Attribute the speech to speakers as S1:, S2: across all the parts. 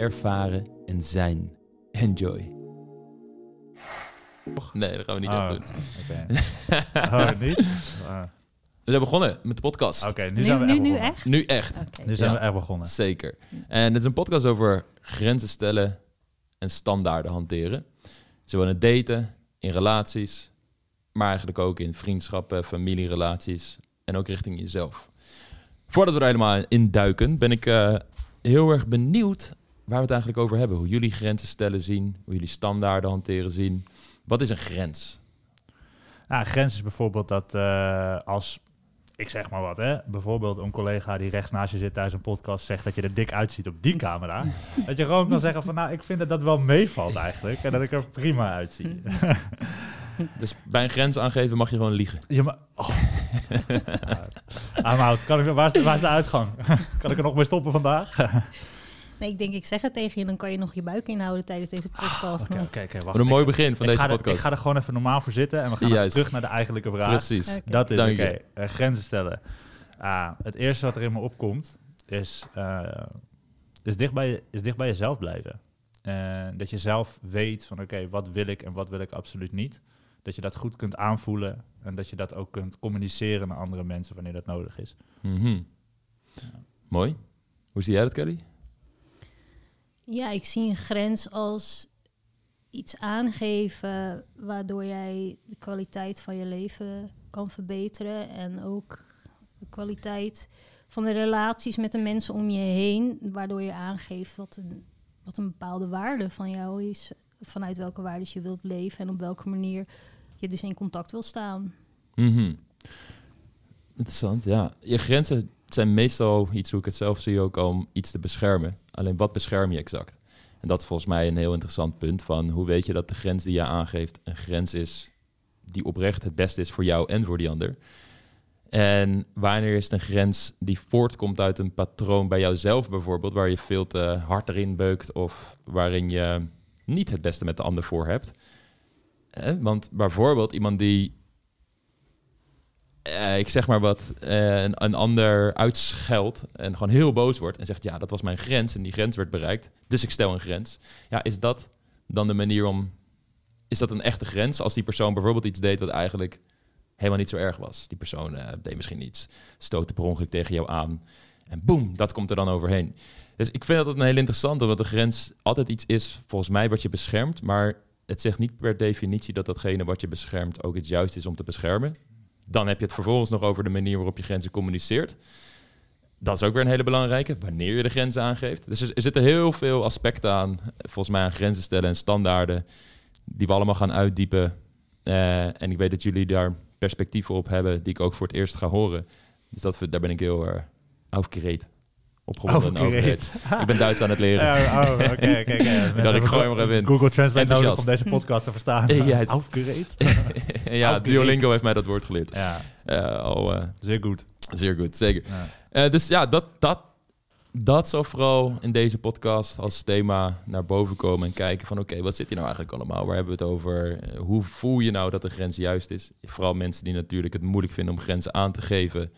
S1: ervaren en zijn. Enjoy. Nee, dat gaan we niet
S2: Oh,
S1: echt doen.
S2: Oké. Oh, niet? Ah,
S1: We zijn begonnen met de podcast.
S2: Oké, nu
S3: Nu,
S2: zijn we
S3: nu,
S2: echt
S3: nu
S2: begonnen.
S3: echt?
S1: Nu echt.
S2: Nu zijn
S1: Ja.
S2: we echt begonnen.
S1: Zeker. En het is een podcast over grenzen stellen en standaarden hanteren. Zowel in het daten, in relaties, maar eigenlijk ook in vriendschappen, familierelaties en ook richting jezelf. Voordat we er helemaal in duiken, ben ik eh, heel erg benieuwd waar we het eigenlijk over hebben. Hoe jullie grenzen stellen zien, hoe jullie standaarden hanteren zien. Wat is een grens?
S2: Nou, een grens is bijvoorbeeld dat eh, als, ik zeg maar wat, hè, bijvoorbeeld een collega die rechts naast je zit tijdens een podcast zegt dat je er dik uitziet op die camera, dat je gewoon kan zeggen van, nou, ik vind dat dat wel meevalt eigenlijk en dat ik er prima uitzie.
S1: Dus bij een grens aangeven mag je gewoon liegen.
S2: Ja, maar... Oh. I'm out. Kan ik, waar, is de, waar is de uitgang? kan ik er nog mee stoppen vandaag?
S3: Nee, ik denk, ik zeg het tegen je, dan kan je nog je buik inhouden tijdens deze podcast.
S2: oké, oké, wacht.
S1: Wat een mooi begin van
S2: ik,
S1: deze
S2: er,
S1: podcast.
S2: ik ga er gewoon even normaal voor zitten en we gaan
S1: Juist.
S2: terug naar de eigenlijke vraag.
S1: Precies.
S2: Dat is oké. Eh, grenzen stellen. Ah, het eerste wat er in me opkomt is, eh, is, dicht, bij je, is dicht bij jezelf blijven. En dat je zelf weet van oké, wat wil ik en wat wil ik absoluut niet. Dat je dat goed kunt aanvoelen en dat je dat ook kunt communiceren naar andere mensen wanneer dat nodig is.
S1: Mhm. Mooi. Hoe zie jij dat, Kelly?
S3: Ja, ik zie een grens als iets aangeven waardoor jij de kwaliteit van je leven kan verbeteren en ook de kwaliteit van de relaties met de mensen om je heen, waardoor je aangeeft wat een, wat een bepaalde waarde van jou is, vanuit welke waarden je wilt leven en op welke manier je dus in contact wil staan.
S1: Mhm. Interessant, ja. Je grenzen zijn meestal iets, hoe ik het zelf zie, ook om iets te beschermen. Alleen wat bescherm je exact? En dat is volgens mij een heel interessant punt van hoe weet je dat de grens die je aangeeft een grens is die oprecht het beste is voor jou en voor die ander. En wanneer is het een grens die voortkomt uit een patroon bij jouzelf bijvoorbeeld, waar je veel te hard erin beukt of waarin je niet het beste met de ander voor hebt. Eh, want bijvoorbeeld iemand die eh, ik zeg maar wat, eh, een, een ander uitscheldt en gewoon heel boos wordt en zegt, ja, dat was mijn grens en die grens werd bereikt, dus ik stel een grens. Ja, is dat dan de manier om, is dat een echte grens als die persoon bijvoorbeeld iets deed wat eigenlijk helemaal niet zo erg was? Die persoon eh, deed misschien iets, stootte per ongeluk tegen jou aan en boem, dat komt er dan overheen. Dus ik vind dat een heel interessant, omdat de grens altijd iets is, volgens mij, wat je beschermt, maar het zegt niet per definitie dat datgene wat je beschermt ook het juist is om te beschermen. Dan heb je het vervolgens nog over de manier waarop je grenzen communiceert. Dat is ook weer een hele belangrijke, wanneer je de grenzen aangeeft. Dus er, zitten heel veel aspecten aan, volgens mij aan grenzen stellen en standaarden, die we allemaal gaan uitdiepen. Eh, en ik weet dat jullie daar perspectieven op hebben, die ik ook voor het eerst ga horen. Dus dat, daar ben ik heel uh, aufgeregt. Opgewonden. Ik ben Duits aan het leren.
S2: Ja, oh, oké,
S1: Dat ik gooi hem even in.
S2: Google Translate nodig om deze podcast te verstaan.
S1: Ja,
S2: Aufgereed.
S1: ja. Duolingo heeft mij dat woord geleerd.
S2: Ja,
S1: al eh,
S2: zeer goed.
S1: zeer goed, zeker.
S2: Ja.
S1: Eh, dus ja, dat, dat, dat zal vooral in deze podcast als thema naar boven komen en kijken van oké, wat zit hier nou eigenlijk allemaal? Waar hebben we het over? Hoe voel je nou dat de grens juist is? Vooral mensen die natuurlijk het moeilijk vinden om grenzen aan te geven,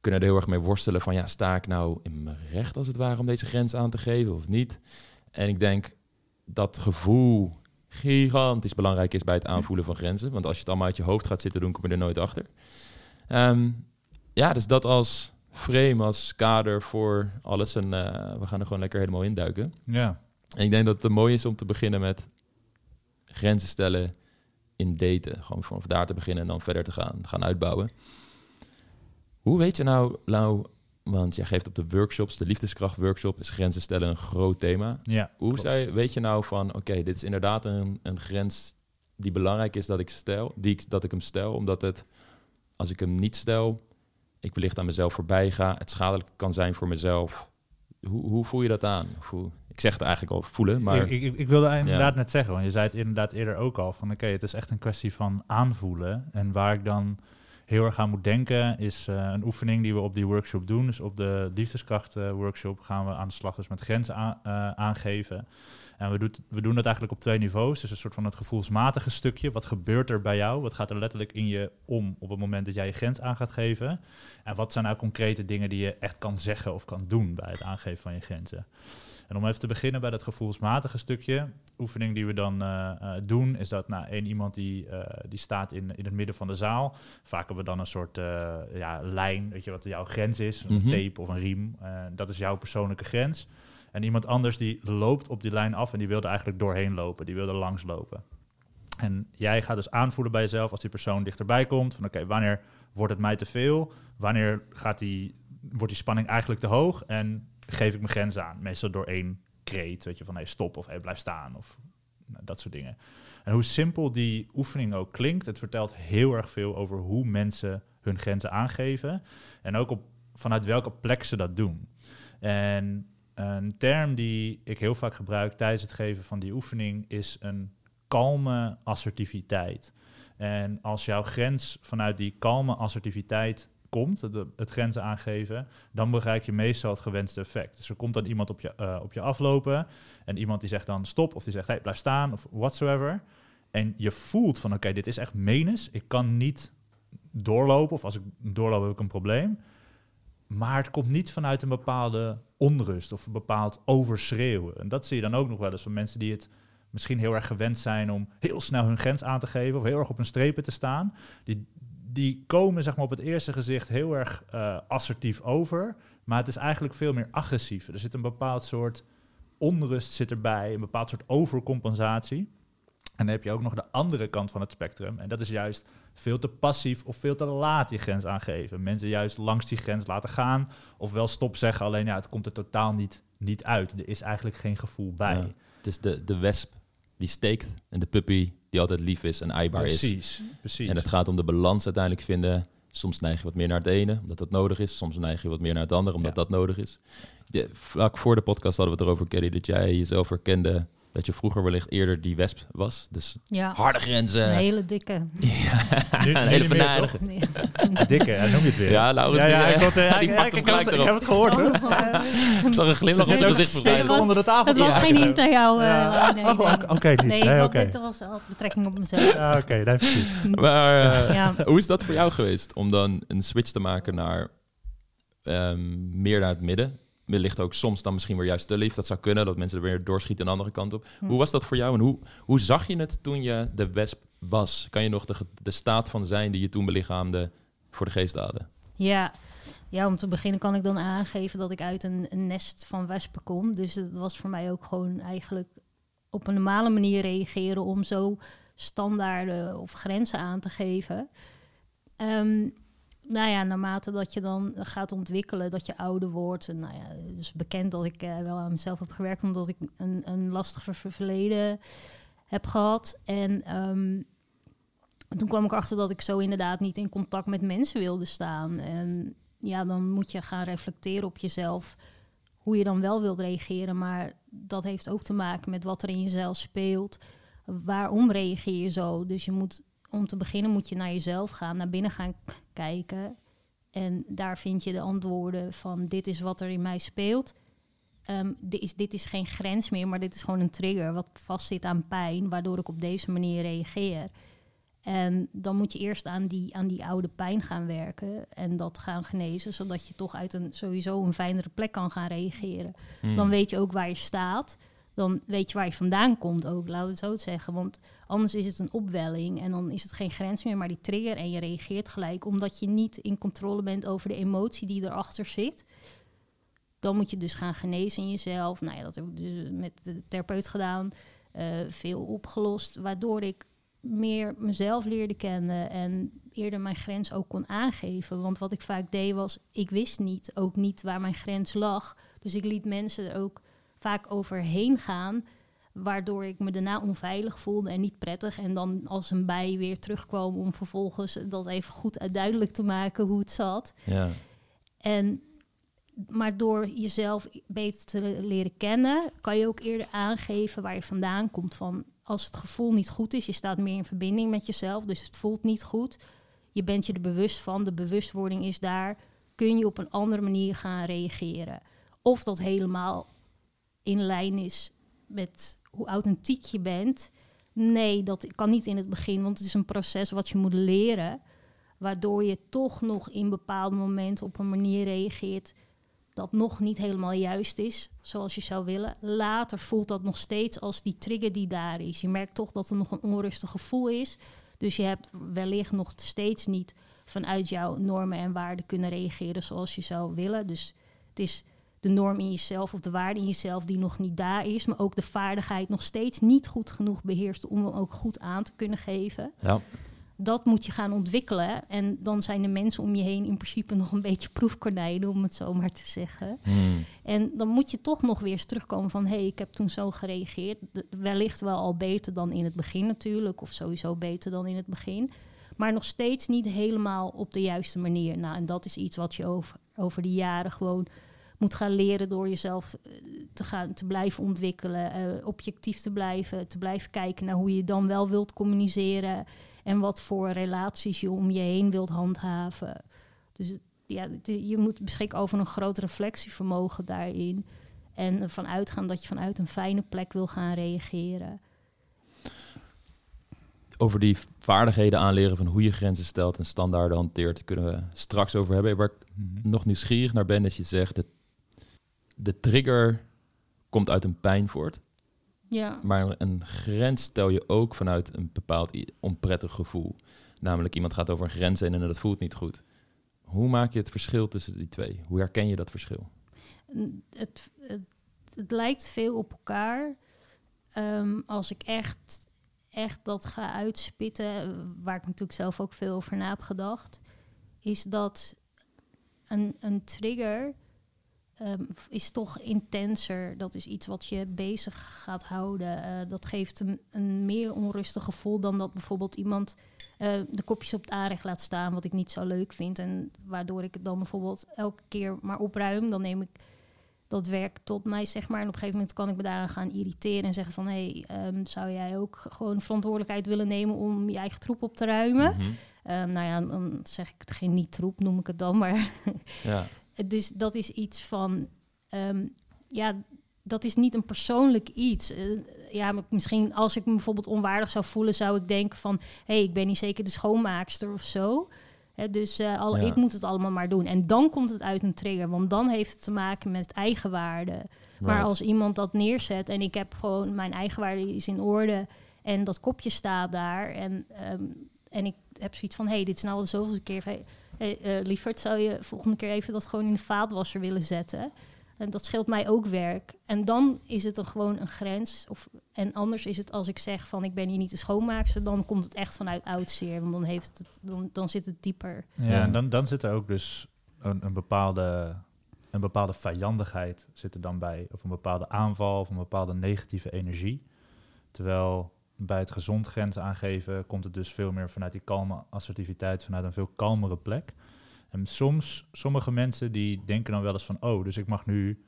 S1: kunnen er heel erg mee worstelen van ja, sta ik nou in mijn recht als het ware om deze grens aan te geven of niet? En ik denk dat gevoel gigantisch belangrijk is bij het aanvoelen van grenzen. Want als je het allemaal uit je hoofd gaat zitten doen, kom je er nooit achter. Ehm, ja, dus dat als frame, als kader voor alles. En eh, we gaan er gewoon lekker helemaal induiken.
S2: Ja.
S1: En ik denk dat het mooi is om te beginnen met grenzen stellen in daten. Gewoon vanaf daar te beginnen en dan verder te gaan, gaan uitbouwen. Hoe weet je nou, Lau, want jij geeft op de workshops, de liefdeskracht workshop, is grenzen stellen een groot thema.
S2: Ja,
S1: Hoe
S2: klopt.
S1: zei, weet je nou van, oké, dit is inderdaad een, een grens die belangrijk is dat ik stel, die ik, dat ik hem stel, omdat het, als ik hem niet stel, ik wellicht aan mezelf voorbij ga, het schadelijk kan zijn voor mezelf, hoe, hoe voel je dat aan? Hoe, ik zeg het eigenlijk al voelen, maar
S2: Ik, ik, ik wilde inderdaad net zeggen, want je zei het inderdaad eerder ook al, van oké, het is echt een kwestie van aanvoelen. En waar ik dan heel erg aan moet denken, is eh, een oefening die we op die workshop doen. Dus op de liefdeskrachten workshop gaan we aan de slag dus met grenzen eh, aangeven. En we, doet, we doen dat eigenlijk op twee niveaus. Dus een soort van het gevoelsmatige stukje. Wat gebeurt er bij jou? Wat gaat er letterlijk in je om op het moment dat jij je grens aan gaat geven? En wat zijn nou concrete dingen die je echt kan zeggen of kan doen bij het aangeven van je grenzen? En om even te beginnen bij dat gevoelsmatige stukje. Oefening die we dan eh, eh, doen, is dat nou, één iemand die, eh, die staat in, in het midden van de zaal. Vaak hebben we dan een soort ja, lijn, weet je wat jouw grens is, een
S1: Mhm.
S2: tape of een riem. Dat is jouw persoonlijke grens. En iemand anders die loopt op die lijn af en die wilde eigenlijk doorheen lopen, die wilde langs lopen. En jij gaat dus aanvoelen bij jezelf als die persoon dichterbij komt, van oké, wanneer wordt het mij te veel? Wanneer gaat die, wordt die spanning eigenlijk te hoog? En geef ik mijn grens aan? Meestal door één kreet, weet je, van hey, stop of hey, blijf staan of nou, dat soort dingen. En hoe simpel die oefening ook klinkt, het vertelt heel erg veel over hoe mensen hun grenzen aangeven en ook op, vanuit welke plek ze dat doen. En een term die ik heel vaak gebruik tijdens het geven van die oefening is een kalme assertiviteit. En als jouw grens vanuit die kalme assertiviteit komt, het, grenzen aangeven, dan bereik je meestal het gewenste effect. Dus er komt dan iemand op je, eh, op je aflopen en iemand die zegt dan stop of die zegt hey, blijf staan of whatsoever. En je voelt van oké, dit is echt menens, ik kan niet doorlopen of als ik doorloop heb ik een probleem. Maar het komt niet vanuit een bepaalde onrust of een bepaald overschreeuwen. En dat zie je dan ook nog wel eens van mensen die het misschien heel erg gewend zijn om heel snel hun grens aan te geven of heel erg op hun strepen te staan. Die, die komen zeg maar, op het eerste gezicht heel erg eh, assertief over, maar het is eigenlijk veel meer agressief. Er zit een bepaald soort onrust zit erbij, een bepaald soort overcompensatie. En dan heb je ook nog de andere kant van het spectrum. En dat is juist veel te passief of veel te laat je grens aangeven. Mensen juist langs die grens laten gaan. Of wel stop zeggen, alleen ja, het komt er totaal niet, niet uit. Er is eigenlijk geen gevoel bij.
S1: Het is de, de wesp die steekt en de puppy die altijd lief is en eibaar is.
S2: precies, precies.
S1: En het gaat om de balans uiteindelijk vinden. Soms neig je wat meer naar het ene, omdat dat nodig is. Soms neig je wat meer naar het andere, omdat
S2: Ja.
S1: dat nodig is. Vlak voor de podcast hadden we het erover, Kelly, dat jij jezelf herkende dat je vroeger wellicht eerder die wesp was. Dus
S3: Ja,
S1: harde grenzen.
S3: een hele dikke.
S2: Nu
S1: een hele venijnige.
S3: Nee.
S2: Dikke, ja, noem je het weer.
S1: Ja, Laurens,
S2: ja, ja,
S1: die,
S2: ik, had, eh,
S1: die
S2: ja,
S1: pakt
S2: ik,
S1: hem
S2: heb
S1: gelijk
S2: het, ik
S1: erop.
S2: heb het gehoord hoor.
S1: Ik zag een glimlach op gezicht
S2: onder de tafel.
S3: Het was
S1: Ja.
S3: geen hint naar jou. eh,
S2: Ja.
S3: nee,
S2: Oh,
S3: nee.
S2: oké, niet.
S3: Nee,
S2: Nee, oké.
S3: dit was had betrekking op mezelf.
S2: Ja, oké, nee, precies.
S1: Maar eh,
S3: Ja.
S1: hoe is dat voor jou geweest om dan een switch te maken naar ehm, meer naar het midden? Wellicht ook soms dan misschien weer juist te lief. Dat zou kunnen, dat mensen er weer doorschieten een andere kant op.
S3: Hm.
S1: Hoe was dat voor jou en hoe, hoe zag je het toen je de wesp was? Kan je nog de, de staat van zijn die je toen belichaamde voor de geest haalde?
S3: Ja. ja, om te beginnen kan ik dan aangeven dat ik uit een, een nest van wespen kom. Dus dat was voor mij ook gewoon eigenlijk op een normale manier reageren om zo standaarden of grenzen aan te geven. Ehm, nou ja, naarmate dat je dan gaat ontwikkelen, dat je ouder wordt. En nou ja, het is bekend dat ik eh, wel aan mezelf heb gewerkt, omdat ik een, een lastig ver- verleden heb gehad. En ehm, toen kwam ik achter dat ik zo inderdaad niet in contact met mensen wilde staan. En ja, dan moet je gaan reflecteren op jezelf, hoe je dan wel wilt reageren. Maar dat heeft ook te maken met wat er in jezelf speelt. Waarom reageer je zo? Dus je moet, om te beginnen moet je naar jezelf gaan, naar binnen gaan kijken. En daar vind je de antwoorden van dit is wat er in mij speelt. Ehm, dit, is, dit is geen grens meer, maar dit is gewoon een trigger wat vastzit aan pijn, waardoor ik op deze manier reageer. En dan moet je eerst aan die, aan die oude pijn gaan werken en dat gaan genezen, zodat je toch uit een sowieso een fijnere plek kan gaan reageren.
S1: Hmm.
S3: Dan weet je ook waar je staat. Dan weet je waar je vandaan komt ook, laten we het zo zeggen. Want anders is het een opwelling en dan is het geen grens meer, maar die trigger. En je reageert gelijk omdat je niet in controle bent over de emotie die erachter zit. Dan moet je dus gaan genezen in jezelf. Nou ja, dat heb ik dus met de therapeut gedaan. eh, veel opgelost, waardoor ik meer mezelf leerde kennen en eerder mijn grens ook kon aangeven. Want wat ik vaak deed was, ik wist niet, ook niet waar mijn grens lag. Dus ik liet mensen ook vaak overheen gaan, waardoor ik me daarna onveilig voelde en niet prettig. En dan als een bij weer terugkwam om vervolgens dat even goed duidelijk te maken hoe het zat.
S1: Ja.
S3: En maar door jezelf beter te leren kennen, kan je ook eerder aangeven waar je vandaan komt. Van als het gevoel niet goed is, je staat meer in verbinding met jezelf, dus het voelt niet goed. Je bent je er bewust van, de bewustwording is daar. Kun je op een andere manier gaan reageren? Of dat helemaal in lijn is met hoe authentiek je bent. Nee, dat kan niet in het begin, want het is een proces wat je moet leren. Waardoor je toch nog in bepaalde momenten op een manier reageert dat nog niet helemaal juist is, zoals je zou willen. Later voelt dat nog steeds als die trigger die daar is. Je merkt toch dat er nog een onrustig gevoel is. Dus je hebt wellicht nog steeds niet vanuit jouw normen en waarden kunnen reageren zoals je zou willen. Dus het is de norm in jezelf of de waarde in jezelf die nog niet daar is, maar ook de vaardigheid nog steeds niet goed genoeg beheerst om hem ook goed aan te kunnen geven.
S1: Ja.
S3: Dat moet je gaan ontwikkelen. En dan zijn de mensen om je heen in principe nog een beetje proefkonijnen, om het zo maar te zeggen.
S1: Hmm.
S3: En dan moet je toch nog weer eens terugkomen van... hé, hey, ik heb toen zo gereageerd. Wellicht wel al beter dan in het begin natuurlijk... of sowieso beter dan in het begin. Maar nog steeds niet helemaal op de juiste manier. Nou, en dat is iets wat je over, over de jaren gewoon moet gaan leren... door jezelf eh, te, gaan, te blijven ontwikkelen... eh, objectief te blijven, te blijven kijken naar hoe je dan wel wilt communiceren... en wat voor relaties je om je heen wilt handhaven. Dus ja, het- je moet beschikken over een groot reflectievermogen daarin. En ervan uitgaan dat je vanuit een fijne plek wil gaan reageren.
S1: Over die vaardigheden aanleren van hoe je grenzen stelt en standaarden hanteert, kunnen we straks over hebben. Waar ik
S2: Mhm.
S1: nog nieuwsgierig naar ben, dat je zegt, de, de trigger komt uit een pijn voort.
S3: Ja,
S1: Maar een grens stel je ook vanuit een bepaald onprettig gevoel. Namelijk iemand gaat over een grens heen en dat voelt niet goed. Hoe maak je het verschil tussen die twee? Hoe herken je dat verschil?
S3: het, het, het lijkt veel op elkaar. Ehm, als ik echt, echt dat ga uitspitten, waar ik natuurlijk zelf ook veel over na heb gedacht, is dat een, een trigger ehm, is toch intenser. Dat is iets wat je bezig gaat houden. Eh, dat geeft een, een meer onrustig gevoel dan dat bijvoorbeeld iemand eh, de kopjes op het aanrecht laat staan, wat ik niet zo leuk vind. En waardoor ik het dan bijvoorbeeld elke keer maar opruim. Dan neem ik dat werk tot mij, zeg maar. En op een gegeven moment kan ik me daaraan gaan irriteren en zeggen van... hé, hey, ehm, zou jij ook gewoon verantwoordelijkheid willen nemen om je eigen troep op te ruimen?
S1: Mhm.
S3: Ehm, nou ja, dan zeg ik het geen niet-troep, noem ik het dan. Maar
S1: Ja.
S3: dus dat is iets van... ehm, ja, dat is niet een persoonlijk iets. Eh, ja, misschien als ik me bijvoorbeeld onwaardig zou voelen... zou ik denken van... hé, hey, ik ben niet zeker de schoonmaakster of zo... Dus eh, al,
S1: Ja.
S3: ik moet het allemaal maar doen. En dan komt het uit een trigger, want dan heeft het te maken met eigenwaarde. Maar als iemand dat neerzet en ik heb gewoon mijn eigenwaarde is in orde en dat kopje staat daar en, ehm, en ik heb zoiets van, hé, hey, dit is nou al de zoveelste keer. Hey, hey, eh, lieverd, zou je volgende keer even dat gewoon in de vaatwasser willen zetten? En dat scheelt mij ook werk. En dan is het er gewoon een grens. Of, en anders is het als ik zeg van ik ben hier niet de schoonmaakster, dan komt het echt vanuit oud zeer. Want dan, heeft het, dan, dan zit het dieper.
S2: Ja,
S1: Ja.
S2: en dan, dan zit er ook dus een, een, bepaalde, een bepaalde vijandigheid zit er dan bij. Of een bepaalde aanval of een bepaalde negatieve energie. Terwijl bij het gezond grens aangeven komt het dus veel meer vanuit die kalme assertiviteit, vanuit een veel kalmere plek. En soms, sommige mensen die denken dan wel eens van, oh, dus ik mag nu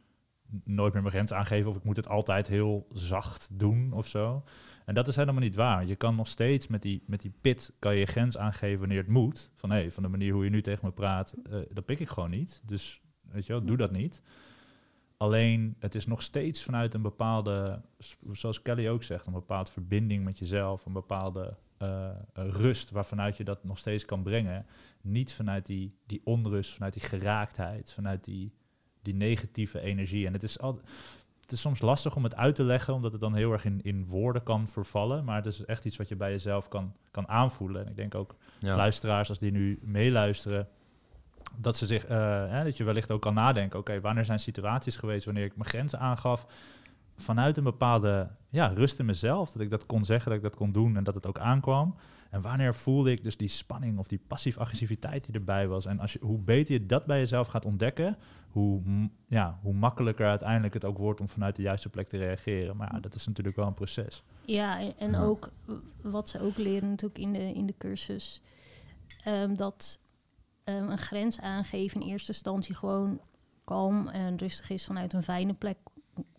S2: nooit meer mijn grens aangeven of ik moet het altijd heel zacht doen of zo. En dat is helemaal niet waar. Je kan nog steeds met die, met die pit kan je grens aangeven wanneer het moet. Van hé, van de manier hoe je nu tegen me praat, eh, dat pik ik gewoon niet. Dus weet je wel, doe dat niet. Alleen het is nog steeds vanuit een bepaalde, zoals Kelly ook zegt, een bepaalde verbinding met jezelf, een bepaalde eh, rust waarvanuit je dat nog steeds kan brengen. Niet vanuit die, die onrust, vanuit die geraaktheid, vanuit die, die negatieve energie. En het is, al, het is soms lastig om het uit te leggen, omdat het dan heel erg in, in woorden kan vervallen. Maar het is echt iets wat je bij jezelf kan, kan aanvoelen. En ik denk ook
S1: Ja.
S2: luisteraars, als die nu meeluisteren, dat ze zich, eh, hè, dat je wellicht ook kan nadenken, oké, wanneer zijn situaties geweest wanneer ik mijn grenzen aangaf vanuit een bepaalde ja, rust in mezelf, dat ik dat kon zeggen, dat ik dat kon doen en dat het ook aankwam. En wanneer voelde ik dus die spanning of die passief-agressiviteit die erbij was. En als je, hoe beter je dat bij jezelf gaat ontdekken, hoe, ja, hoe makkelijker uiteindelijk het ook wordt om vanuit de juiste plek te reageren. Maar ja, dat is natuurlijk wel een proces.
S3: Ja, en, en
S1: Ja.
S3: ook wat ze ook leren natuurlijk in de, in de cursus, ehm, dat ehm, een grens aangeven in eerste instantie gewoon kalm en rustig is vanuit een fijne plek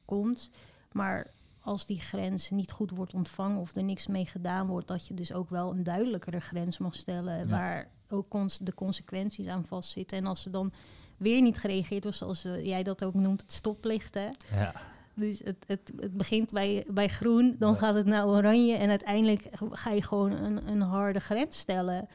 S3: komt. Maar als die grens niet goed wordt ontvangen of er niks mee gedaan wordt, dat je dus ook wel een duidelijkere grens mag stellen.
S2: Ja.
S3: Waar ook cons- de consequenties aan vastzitten. En als er dan weer niet gereageerd wordt, zoals eh, jij dat ook noemt, het stoplicht. Hè?
S2: Ja.
S3: Dus het, het, het begint bij, bij groen, dan
S2: Ja.
S3: gaat het naar oranje en uiteindelijk ga je gewoon een, een harde grens stellen.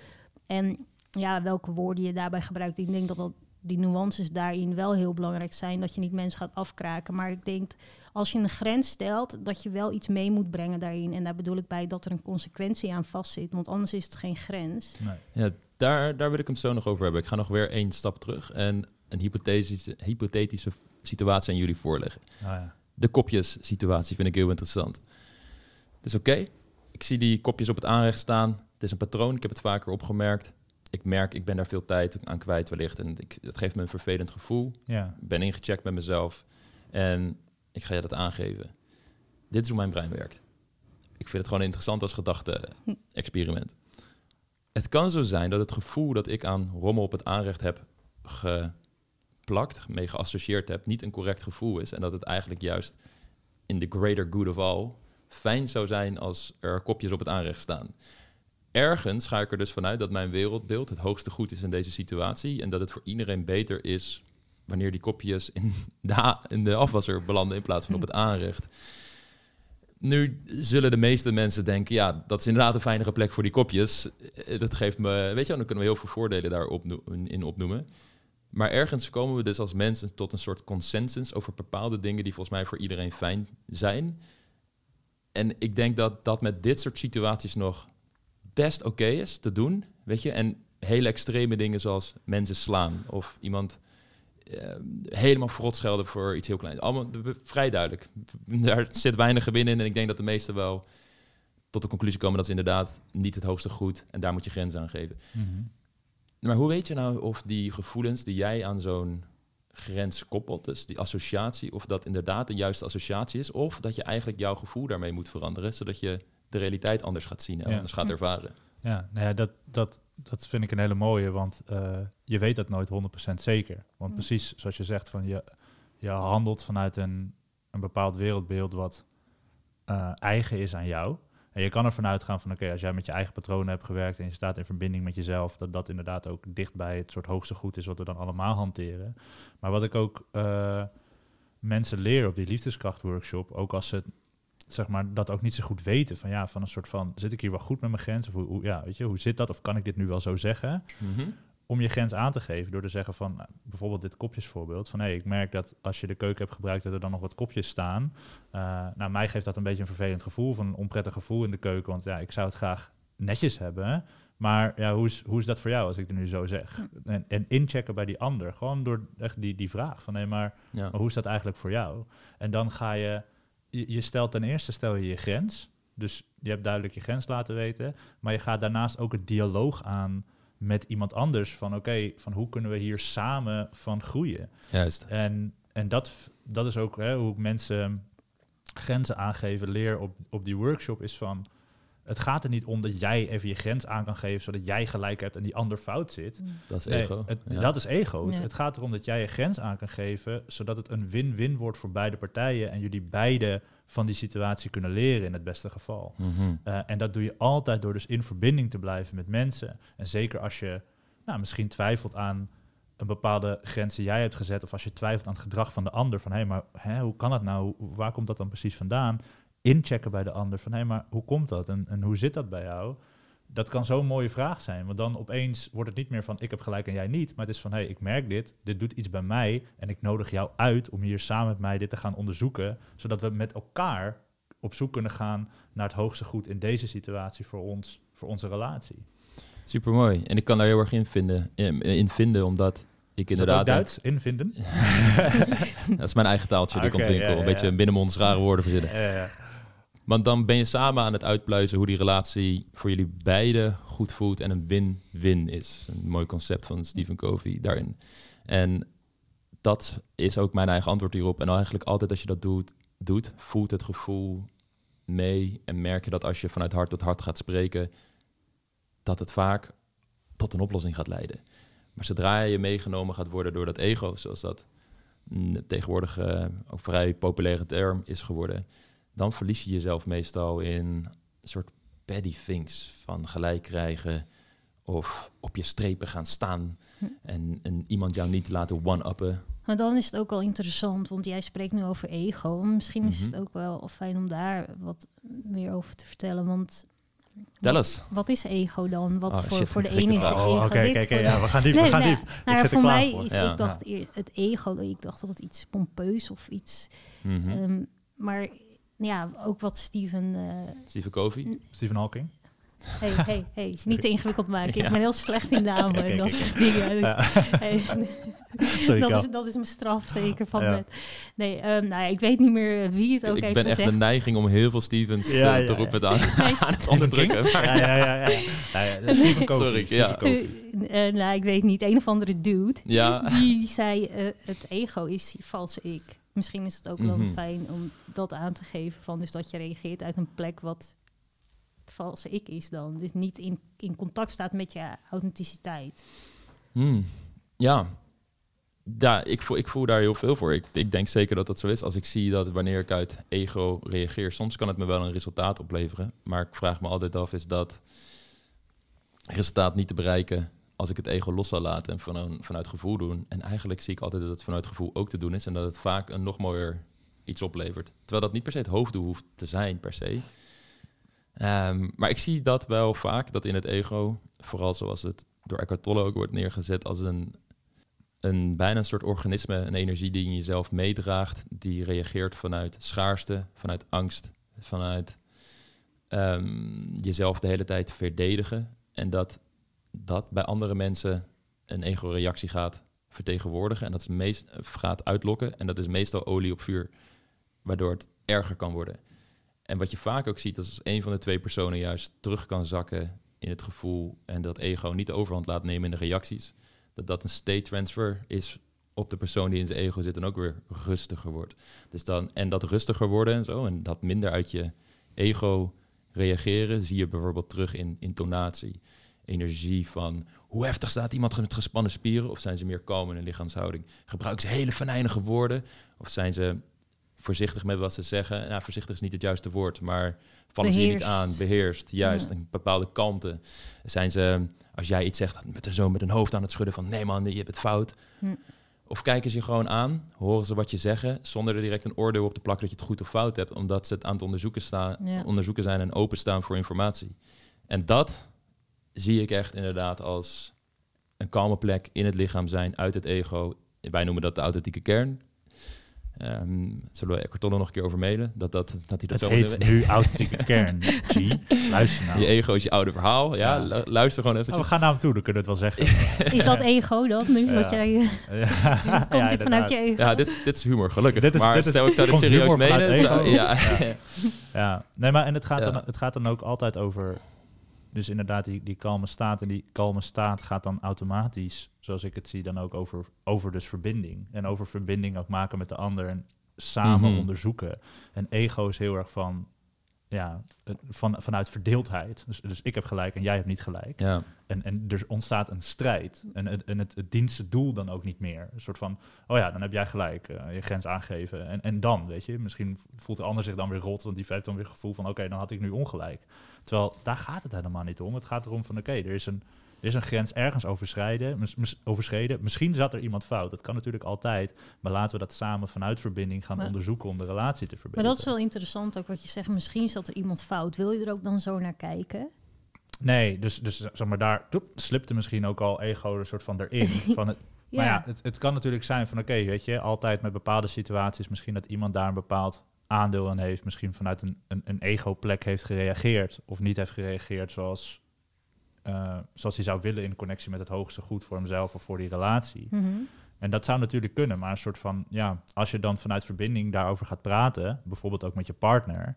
S3: En ja, welke woorden je daarbij gebruikt, ik denk dat, dat die nuances daarin wel heel belangrijk zijn, dat je niet mensen gaat afkraken. Maar ik denk, als je een grens stelt, dat je wel iets mee moet brengen daarin. En daar bedoel ik bij dat er een consequentie aan vastzit, want anders is het geen grens.
S2: Nee.
S1: Ja, daar, daar wil ik hem zo nog over hebben. Ik ga nog weer één stap terug en een hypothetische, hypothetische situatie aan jullie voorleggen.
S2: Nou ja.
S1: De kopjes-situatie vind ik heel interessant. Het is oké. Ik zie die kopjes op het aanrecht staan. Het is een patroon. Ik heb het vaker opgemerkt. Ik merk, ik ben daar veel tijd aan kwijt wellicht. En ik, het geeft me een vervelend gevoel.
S2: ja.
S1: Ik ben ingecheckt met mezelf. En ik ga je dat aangeven. Dit is hoe mijn brein werkt. Ik vind het gewoon interessant als gedachte-experiment. Het kan zo zijn dat het gevoel dat ik aan rommel op het aanrecht heb geplakt, mee geassocieerd heb, niet een correct gevoel is. En dat het eigenlijk juist in the greater good of all fijn zou zijn als er kopjes op het aanrecht staan. Ergens ga ik er dus vanuit dat mijn wereldbeeld het hoogste goed is in deze situatie. En dat het voor iedereen beter is wanneer die kopjes in de, in de afwasser belanden in plaats van op het aanrecht. Nu zullen de meeste mensen denken, ja, dat is inderdaad een fijnere plek voor die kopjes. Eh, Dat geeft me, weet je wel, dan kunnen we heel veel voordelen daar opno- in opnoemen. Maar ergens komen we dus als mensen tot een soort consensus over bepaalde dingen die volgens mij voor iedereen fijn zijn. En ik denk dat dat met dit soort situaties nog best oké is te doen, weet je. En hele extreme dingen zoals mensen slaan of iemand eh, helemaal verrot schelden voor iets heel kleins. Allemaal vrij duidelijk. Daar zit weinig gewin in en ik denk dat de meesten wel tot de conclusie komen dat ze inderdaad niet het hoogste goed en daar moet je grenzen aan geven.
S2: Mhm.
S1: Maar hoe weet je nou of die gevoelens die jij aan zo'n grens koppelt, dus die associatie, of dat inderdaad de juiste associatie is, of dat je eigenlijk jouw gevoel daarmee moet veranderen, zodat je de realiteit anders gaat zien en
S2: Ja.
S1: anders gaat
S3: Hm.
S1: ervaren.
S2: Ja, nou ja, dat, dat, dat vind ik een hele mooie, want eh, je weet dat nooit 100% zeker. Want
S3: Mm.
S2: precies zoals je zegt, van je, je handelt vanuit een, een bepaald wereldbeeld wat eh, eigen is aan jou. En je kan ervan uitgaan van, oké, als jij met je eigen patronen hebt gewerkt en je staat in verbinding met jezelf, dat dat inderdaad ook dicht bij het soort hoogste goed is wat we dan allemaal hanteren. Maar wat ik ook eh, mensen leer op die liefdeskrachtworkshop, ook als ze zeg maar, dat ook niet zo goed weten. Van ja, van een soort van, zit ik hier wel goed met mijn grens? Of hoe, hoe- ja, weet je, hoe zit dat? Of kan ik dit nu wel zo zeggen?
S1: Mhm.
S2: Om je grens aan te geven door te zeggen van, nou, bijvoorbeeld dit kopjesvoorbeeld. Van hé, ik merk dat als je de keuken hebt gebruikt, dat er dan nog wat kopjes staan. Eh, nou, mij geeft dat een beetje een vervelend gevoel, van een onprettig gevoel in de keuken. Want ja, ik zou het graag netjes hebben. Maar ja, hoe is, hoe is dat voor jou als ik het nu zo zeg? En, en inchecken bij die ander. Gewoon door echt die, die vraag van hé, maar
S1: Ja.
S2: maar hoe is dat eigenlijk voor jou? En dan ga je, je, je stelt ten eerste stel je je grens. Dus je hebt duidelijk je grens laten weten. Maar je gaat daarnaast ook het dialoog aan met iemand anders. Van oké, van hoe kunnen we hier samen van groeien?
S1: Juist.
S2: En, en dat, dat is ook hè, hoe ik mensen grenzen aangeven leer op, op die workshop. Is van, het gaat er niet om dat jij even je grens aan kan geven... zodat jij gelijk hebt en die ander fout zit.
S1: Dat is
S2: Nee,
S1: ego.
S2: het-
S1: Ja.
S2: Dat is ego. Het,
S3: Ja.
S2: het gaat erom dat jij je grens aan kan geven, zodat het een win-win wordt voor beide partijen en jullie beide van die situatie kunnen leren in het beste geval.
S1: Mhm.
S2: Eh, en dat doe je altijd door dus in verbinding te blijven met mensen. En zeker als je nou, misschien twijfelt aan een bepaalde grens die jij hebt gezet, of als je twijfelt aan het gedrag van de ander, van hé, maar hè, hoe kan dat nou? Waar komt dat dan precies vandaan? Inchecken bij de ander, van hé, maar hoe komt dat en, en hoe zit dat bij jou? Dat kan zo'n mooie vraag zijn, want dan opeens wordt het niet meer van ik heb gelijk en jij niet, maar het is van hé, ik merk dit, dit doet iets bij mij en ik nodig jou uit om hier samen met mij dit te gaan onderzoeken, zodat we met elkaar op zoek kunnen gaan naar het hoogste goed in deze situatie voor ons, voor onze relatie.
S1: Super mooi. En ik kan daar heel erg in vinden, in, in vinden omdat ik inderdaad.
S2: Duits invinden?
S1: dat is mijn eigen taaltje, die komt winkel.
S2: ja, ja,
S1: Een beetje binnenmonds rare woorden verzinnen. Want dan ben je samen aan het uitpluizen hoe die relatie voor jullie beiden goed voelt en een win-win is. Een mooi concept van Stephen Covey daarin. En dat is ook mijn eigen antwoord hierop. En eigenlijk altijd als je dat doet, doet voelt het gevoel mee en merk je dat als je vanuit hart tot hart gaat spreken, dat het vaak tot een oplossing gaat leiden. Maar zodra je meegenomen gaat worden door dat ego, zoals dat een tegenwoordig eh, ook vrij populaire term is geworden, dan verlies je jezelf meestal in een soort petty things van gelijk krijgen of op je strepen gaan staan
S3: Hm.
S1: en, en iemand jou niet laten one-uppen.
S3: Maar dan is het ook wel interessant, want jij spreekt nu over ego. Misschien is het
S1: Mhm.
S3: ook wel fijn om daar wat meer over te vertellen. Want
S1: Tel eens.
S3: wat is ego dan? Wat
S1: Oh,
S3: voor,
S1: shit,
S3: voor de ene is
S1: vraag.
S3: ego
S2: Oh, oké, kijk, ja, we gaan diep, we gaan
S3: nou,
S2: diep.
S3: Nou,
S2: ik zit er
S3: voor
S2: klaar
S3: mij
S2: voor.
S3: is,
S1: Ja.
S3: ik dacht eer- het ego, ik dacht dat het iets pompeus of iets... Ehm, maar ja, ook wat Steven... eh,
S1: Stephen Covey.
S2: Stephen Hawking.
S3: hey, hey, hey, niet te ingewikkeld maken.
S1: Ja.
S3: Ik ben heel slecht in namen en dat soort dingen. Dus, hey,
S2: Sorry,
S3: dat, is, dat is mijn straf zeker van
S2: Ja.
S3: net. Nee, ehm, nou, ja, ik weet niet meer wie het ook
S1: ik
S3: heeft
S1: ben echt
S3: gezegd.
S1: de neiging om heel veel Stevens
S2: Ja,
S1: te,
S2: ja,
S1: te
S2: ja.
S1: roepen aan, aan het onderdrukken. Maar
S2: Ja, ja, ja. ja, ja. ja, ja Stephen Covey.
S1: Sorry,
S2: Stephen
S1: ja.
S3: Eh, eh, nou, ik weet niet. Een of andere dude.
S1: Ja,
S3: Die zei, eh, het ego is je valse ik. Misschien is het ook wel
S1: Mhm.
S3: fijn om dat aan te geven. Van, dus dat je reageert uit een plek wat het valse ik is dan. Dus niet in, in contact staat met je authenticiteit.
S1: Hmm. Ja. Ja, ik voel, ik voel daar heel veel voor. Ik, ik denk zeker dat dat zo is. Als ik zie dat wanneer ik uit ego reageer, soms kan het me wel een resultaat opleveren. Maar ik vraag me altijd af, is dat resultaat niet te bereiken als ik het ego los zou laten en van, vanuit gevoel doen? En eigenlijk zie ik altijd dat het vanuit gevoel ook te doen is en dat het vaak een nog mooier iets oplevert. Terwijl dat niet per se het hoofddoel hoeft te zijn, per se. Ehm, maar ik zie dat wel vaak, dat in het ego, vooral zoals het door Eckhart Tolle ook wordt neergezet als een, een bijna een soort organisme, een energie die in jezelf meedraagt, die reageert vanuit schaarste, vanuit angst, vanuit ehm, jezelf de hele tijd verdedigen. En dat dat bij andere mensen een ego-reactie gaat vertegenwoordigen en dat is meest, gaat uitlokken. En dat is meestal olie op vuur, waardoor het erger kan worden. En wat je vaak ook ziet, is als een van de twee personen juist terug kan zakken in het gevoel en dat ego niet de overhand laat nemen in de reacties, dat dat een state transfer is op de persoon die in zijn ego zit en ook weer rustiger wordt. Dus dan, en dat rustiger worden en zo, en dat minder uit je ego reageren, zie je bijvoorbeeld terug in intonatie, energie van hoe heftig staat iemand met gespannen spieren, of zijn ze meer kalm in hun lichaamshouding? Gebruiken ze hele venijnige woorden, of zijn ze voorzichtig met wat ze zeggen? Nou, voorzichtig is niet het juiste woord, maar vallen ze je niet aan, beheerst, juist,
S3: Ja.
S1: een bepaalde kalmte. Zijn ze, als jij iets zegt, met een zo met een hoofd aan het schudden van nee man, je hebt het fout.
S3: Hm.
S1: Of kijken ze je gewoon aan, horen ze wat je zeggen, zonder er direct een oordeel op te plakken dat je het goed of fout hebt, omdat ze het aan het onderzoeken, staan,
S3: Ja.
S1: onderzoeken zijn en openstaan voor informatie. En dat zie ik echt inderdaad als een kalme plek in het lichaam zijn, uit het ego. Wij noemen dat de authentieke kern. Ehm, zullen we Eckhart Tolle nog een keer over mailen? Dat, dat, dat hij dat
S2: Het
S1: zo
S2: heet nu authentieke kern. G, luister nou.
S1: Je ego is je oude verhaal. Ja,
S2: Ja.
S1: lu- luister gewoon
S2: Oh, we
S1: even.
S2: gaan naar hem toe, dan kunnen we het wel zeggen.
S3: Is dat ego dan nu? Wat
S2: Ja.
S3: jij,
S2: ja,
S3: komt dit vanuit je ego?
S1: Ja, dit, dit is humor, gelukkig.
S2: Dit is-
S1: maar
S2: dit is-
S1: stel ik zou dit serieus menen. zou- ja.
S2: Ja, nee, maar en het gaat,
S1: Ja.
S2: dan, het gaat dan ook altijd over. Dus inderdaad, die, die kalme staat. En die kalme staat gaat dan automatisch, zoals ik het zie, dan ook over, over dus verbinding. En over verbinding ook maken met de ander en samen
S1: Mhm.
S2: onderzoeken. En ego is heel erg van, ja, het- van, vanuit verdeeldheid. Dus, dus ik heb gelijk en jij hebt niet gelijk.
S1: ja.
S2: En, en er ontstaat een strijd. En, het- en het, het zijn doel dan ook niet meer. Een soort van, oh ja, dan heb jij gelijk, eh, je grens aangeven. En, en dan, weet je, misschien voelt de ander zich dan weer rot, want die heeft dan weer het gevoel van, oké, dan had ik nu ongelijk. Terwijl daar gaat het helemaal niet om. Het gaat erom van, oké, er is een is een grens ergens mis- mis- overschreden. Misschien zat er iemand fout. Dat kan natuurlijk altijd. Maar laten we dat samen vanuit verbinding gaan
S3: Maar-
S2: onderzoeken om de relatie te
S3: Maar
S2: verbeteren.
S3: dat is wel interessant ook wat je zegt. Misschien zat er iemand fout. Wil je er ook dan zo naar kijken?
S2: Nee, dus, dus zeg maar, daar toep, slipte misschien ook al ego een soort van erin. van het, Maar ja, het, het kan natuurlijk zijn van oké, weet je, altijd met bepaalde situaties misschien dat iemand daar een bepaald aandeel aan heeft, misschien vanuit een, een, een ego-plek heeft gereageerd of niet heeft gereageerd zoals, eh, zoals hij zou willen in connectie met het hoogste goed voor hemzelf of voor die relatie.
S3: Mhm.
S2: En dat zou natuurlijk kunnen, maar een soort van, ja, als je dan vanuit verbinding daarover gaat praten, bijvoorbeeld ook met je partner,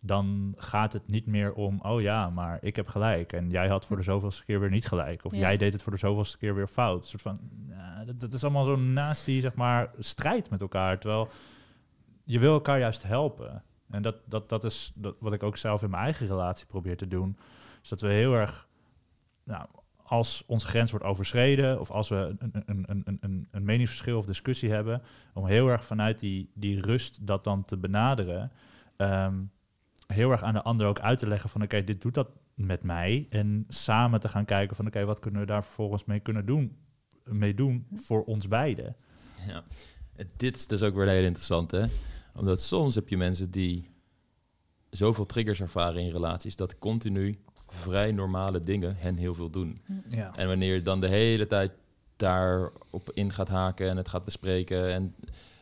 S2: dan gaat het niet meer om, oh ja, maar ik heb gelijk en jij had voor de zoveelste keer weer niet gelijk. Of
S3: Ja.
S2: jij deed het voor de zoveelste keer weer fout. Een soort van, ja, dat, dat is allemaal zo naast die, zeg maar, strijd met elkaar. Terwijl je wil elkaar juist helpen. En dat, dat, dat is dat, wat ik ook zelf in mijn eigen relatie probeer te doen. Is dat we heel erg, nou, als onze grens wordt overschreden of als we een, een, een, een, meningsverschil of discussie hebben, om heel erg vanuit die, die rust dat dan te benaderen. Ehm, heel erg aan de ander ook uit te leggen van oké, dit doet dat met mij. En samen te gaan kijken van oké, wat kunnen we daar vervolgens mee kunnen doen, mee doen voor ons beiden.
S1: Ja. Dit is dus ook weer heel interessant, hè? Omdat soms heb je mensen die zoveel triggers ervaren in relaties dat continu vrij normale dingen hen heel veel doen.
S2: Ja.
S1: En wanneer je dan de hele tijd daarop in gaat haken en het gaat bespreken en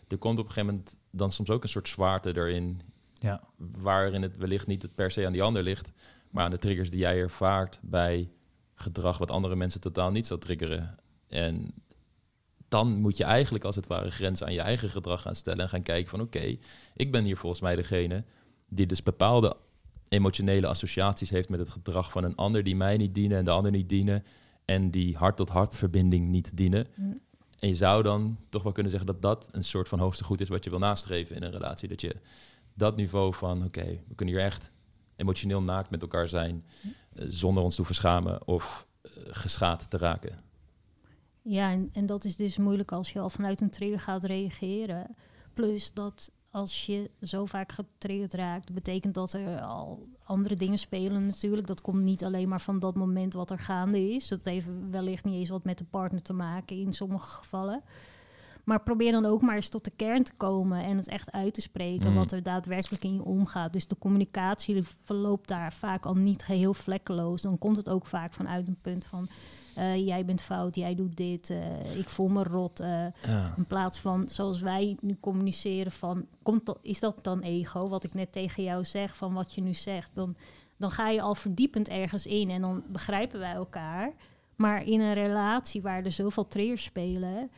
S1: er komt op een gegeven moment dan soms ook een soort zwaarte erin,
S2: Ja.
S1: waarin het wellicht niet het per se aan die ander ligt, maar aan de triggers die jij ervaart bij gedrag wat andere mensen totaal niet zou triggeren. En dan moet je eigenlijk als het ware grenzen aan je eigen gedrag gaan stellen en gaan kijken van oké, ik ben hier volgens mij degene die dus bepaalde emotionele associaties heeft met het gedrag van een ander die mij niet dienen en de ander niet dienen en die hart-tot-hart verbinding niet dienen.
S3: Mm.
S1: En je zou dan toch wel kunnen zeggen dat dat een soort van hoogste goed is wat je wil nastreven in een relatie. Dat je dat niveau van oké, we kunnen hier echt emotioneel naakt met elkaar zijn eh, zonder ons te hoeven schamen of eh, geschaad te raken.
S3: Ja, en, en dat is dus moeilijk als je al vanuit een trigger gaat reageren. Plus dat als je zo vaak getriggerd raakt, betekent dat er al andere dingen spelen natuurlijk. Dat komt niet alleen maar van dat moment wat er gaande is. Dat heeft wellicht niet eens wat met de partner te maken in sommige gevallen. Maar probeer dan ook maar eens tot de kern te komen en het echt uit te spreken
S1: Mm.
S3: wat er daadwerkelijk in je omgaat. Dus de communicatie verloopt daar vaak al niet geheel vlekkeloos. Dan komt het ook vaak vanuit een punt van eh, jij bent fout, jij doet dit, eh, ik voel me rot. eh,
S1: Ja.
S3: in plaats van zoals wij nu communiceren van, komt dat, is dat dan ego? Wat ik net tegen jou zeg, van wat je nu zegt. Dan, dan ga je al verdiepend ergens in en dan begrijpen wij elkaar. Maar in een relatie waar er zoveel triggers spelen,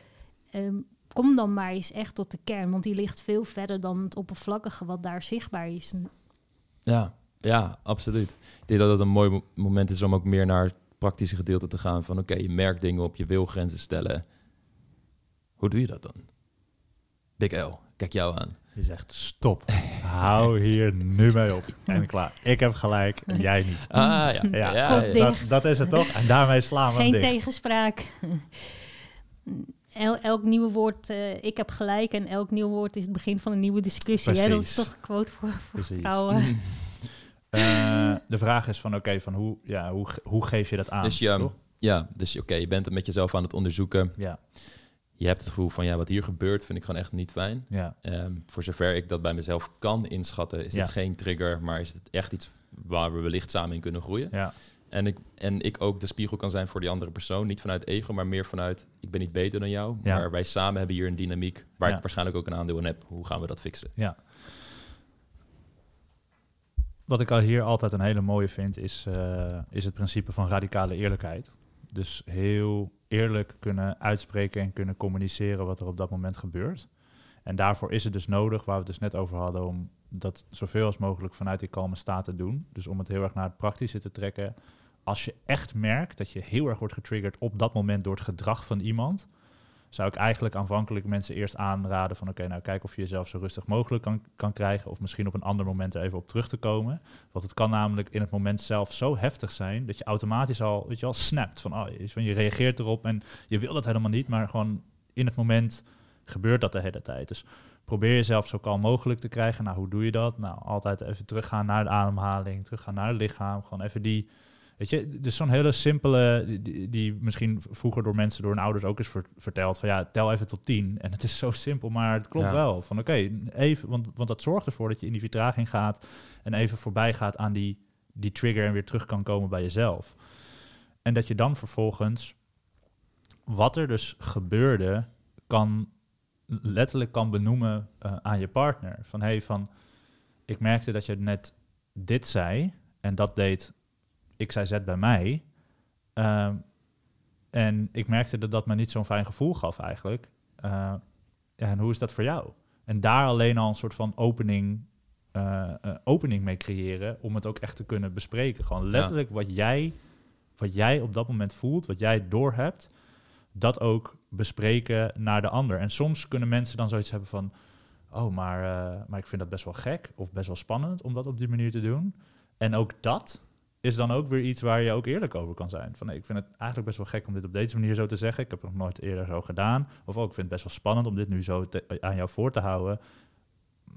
S3: ehm, kom dan maar eens echt tot de kern. Want die ligt veel verder dan het oppervlakkige wat daar zichtbaar is.
S1: Ja, ja, absoluut. Ik denk dat het een mooi mo- moment is om ook meer naar praktische gedeelte te gaan. Van oké, je merkt dingen op, je wil grenzen stellen. Hoe doe je dat dan? Big L, kijk jou aan.
S2: Je zegt stop, hou hier nu mee op. En klaar, ik heb gelijk en jij niet.
S1: Ah ja, ja.
S2: Dat, dat is het toch? En daarmee slaan we
S3: Geen
S2: dicht.
S3: tegenspraak. El, elk nieuwe woord, eh, ik heb gelijk en elk nieuw woord is het begin van een nieuwe discussie. Hè? Dat is toch een quote voor, vrouwen.
S2: Eh, de vraag is van, oké, van hoe, ja, hoe, hoe geef je dat aan?
S1: Dus je,
S2: toch?
S1: ja, dus oké, je bent het met jezelf aan het onderzoeken.
S2: Ja,
S1: Je hebt het gevoel van ja, wat hier gebeurt vind ik gewoon echt niet fijn.
S2: ja,
S1: Ehm, voor zover ik dat bij mezelf kan inschatten, is
S2: Ja.
S1: het geen trigger, maar is het echt iets waar we wellicht samen in kunnen groeien.
S2: ja,
S1: En ik, en ik ook de spiegel kan zijn voor die andere persoon. Niet vanuit ego, maar meer vanuit ik ben niet beter dan jou.
S2: Ja.
S1: Maar wij samen hebben hier een dynamiek waar
S2: Ja.
S1: ik waarschijnlijk ook een aandeel in heb. Hoe gaan we dat fixen?
S2: ja. Wat ik al hier altijd een hele mooie vind, is, eh, is het principe van radicale eerlijkheid. Dus heel eerlijk kunnen uitspreken en kunnen communiceren wat er op dat moment gebeurt. En daarvoor is het dus nodig, waar we het dus net over hadden, om dat zoveel als mogelijk vanuit die kalme staat te doen. Dus om het heel erg naar het praktische te trekken. Als je echt merkt dat je heel erg wordt getriggerd op dat moment door het gedrag van iemand, zou ik eigenlijk aanvankelijk mensen eerst aanraden van oké, nou kijk of je jezelf zo rustig mogelijk kan, kan krijgen. Of misschien op een ander moment er even op terug te komen. Want het kan namelijk in het moment zelf zo heftig zijn dat je automatisch al, weet je wel, snapt. Van, oh, van je reageert erop en je wil dat helemaal niet, maar gewoon in het moment gebeurt dat de hele tijd. Dus probeer jezelf zo kalm mogelijk te krijgen. Nou, hoe doe je dat? Nou, altijd even teruggaan naar de ademhaling, teruggaan naar het lichaam. Gewoon even die, weet je, dus zo'n hele simpele, die- misschien vroeger door mensen, door hun ouders ook is ver- verteld. Van ja, tel even tot tien. En het is zo simpel, maar het klopt
S1: Ja.
S2: wel. Van oké, even, want, want dat zorgt ervoor dat je in die vertraging gaat en even voorbij gaat aan die, die trigger en weer terug kan komen bij jezelf. En dat je dan vervolgens, wat er dus gebeurde, kan letterlijk kan benoemen eh, aan je partner. Van hey, van ik merkte dat je net dit zei en dat deed ik zei Z bij mij. Ehm, en ik merkte dat dat me niet zo'n fijn gevoel gaf eigenlijk. Eh, ja, en hoe is dat voor jou? En daar alleen al een soort van opening, eh, eh, opening mee creëren om het ook echt te kunnen bespreken. Gewoon letterlijk wat, jij, wat jij op dat moment voelt, wat jij doorhebt, dat ook bespreken naar de ander. En soms kunnen mensen dan zoiets hebben van, oh, maar, maar ik vind dat best wel gek of best wel spannend om dat op die manier te doen. En ook dat is dan ook weer iets waar je ook eerlijk over kan zijn. Van, ik vind het eigenlijk best wel gek om dit op deze manier zo te zeggen. Ik heb het nog nooit eerder zo gedaan. Of ook, ik vind het best wel spannend om dit nu zo te- aan jou voor te houden.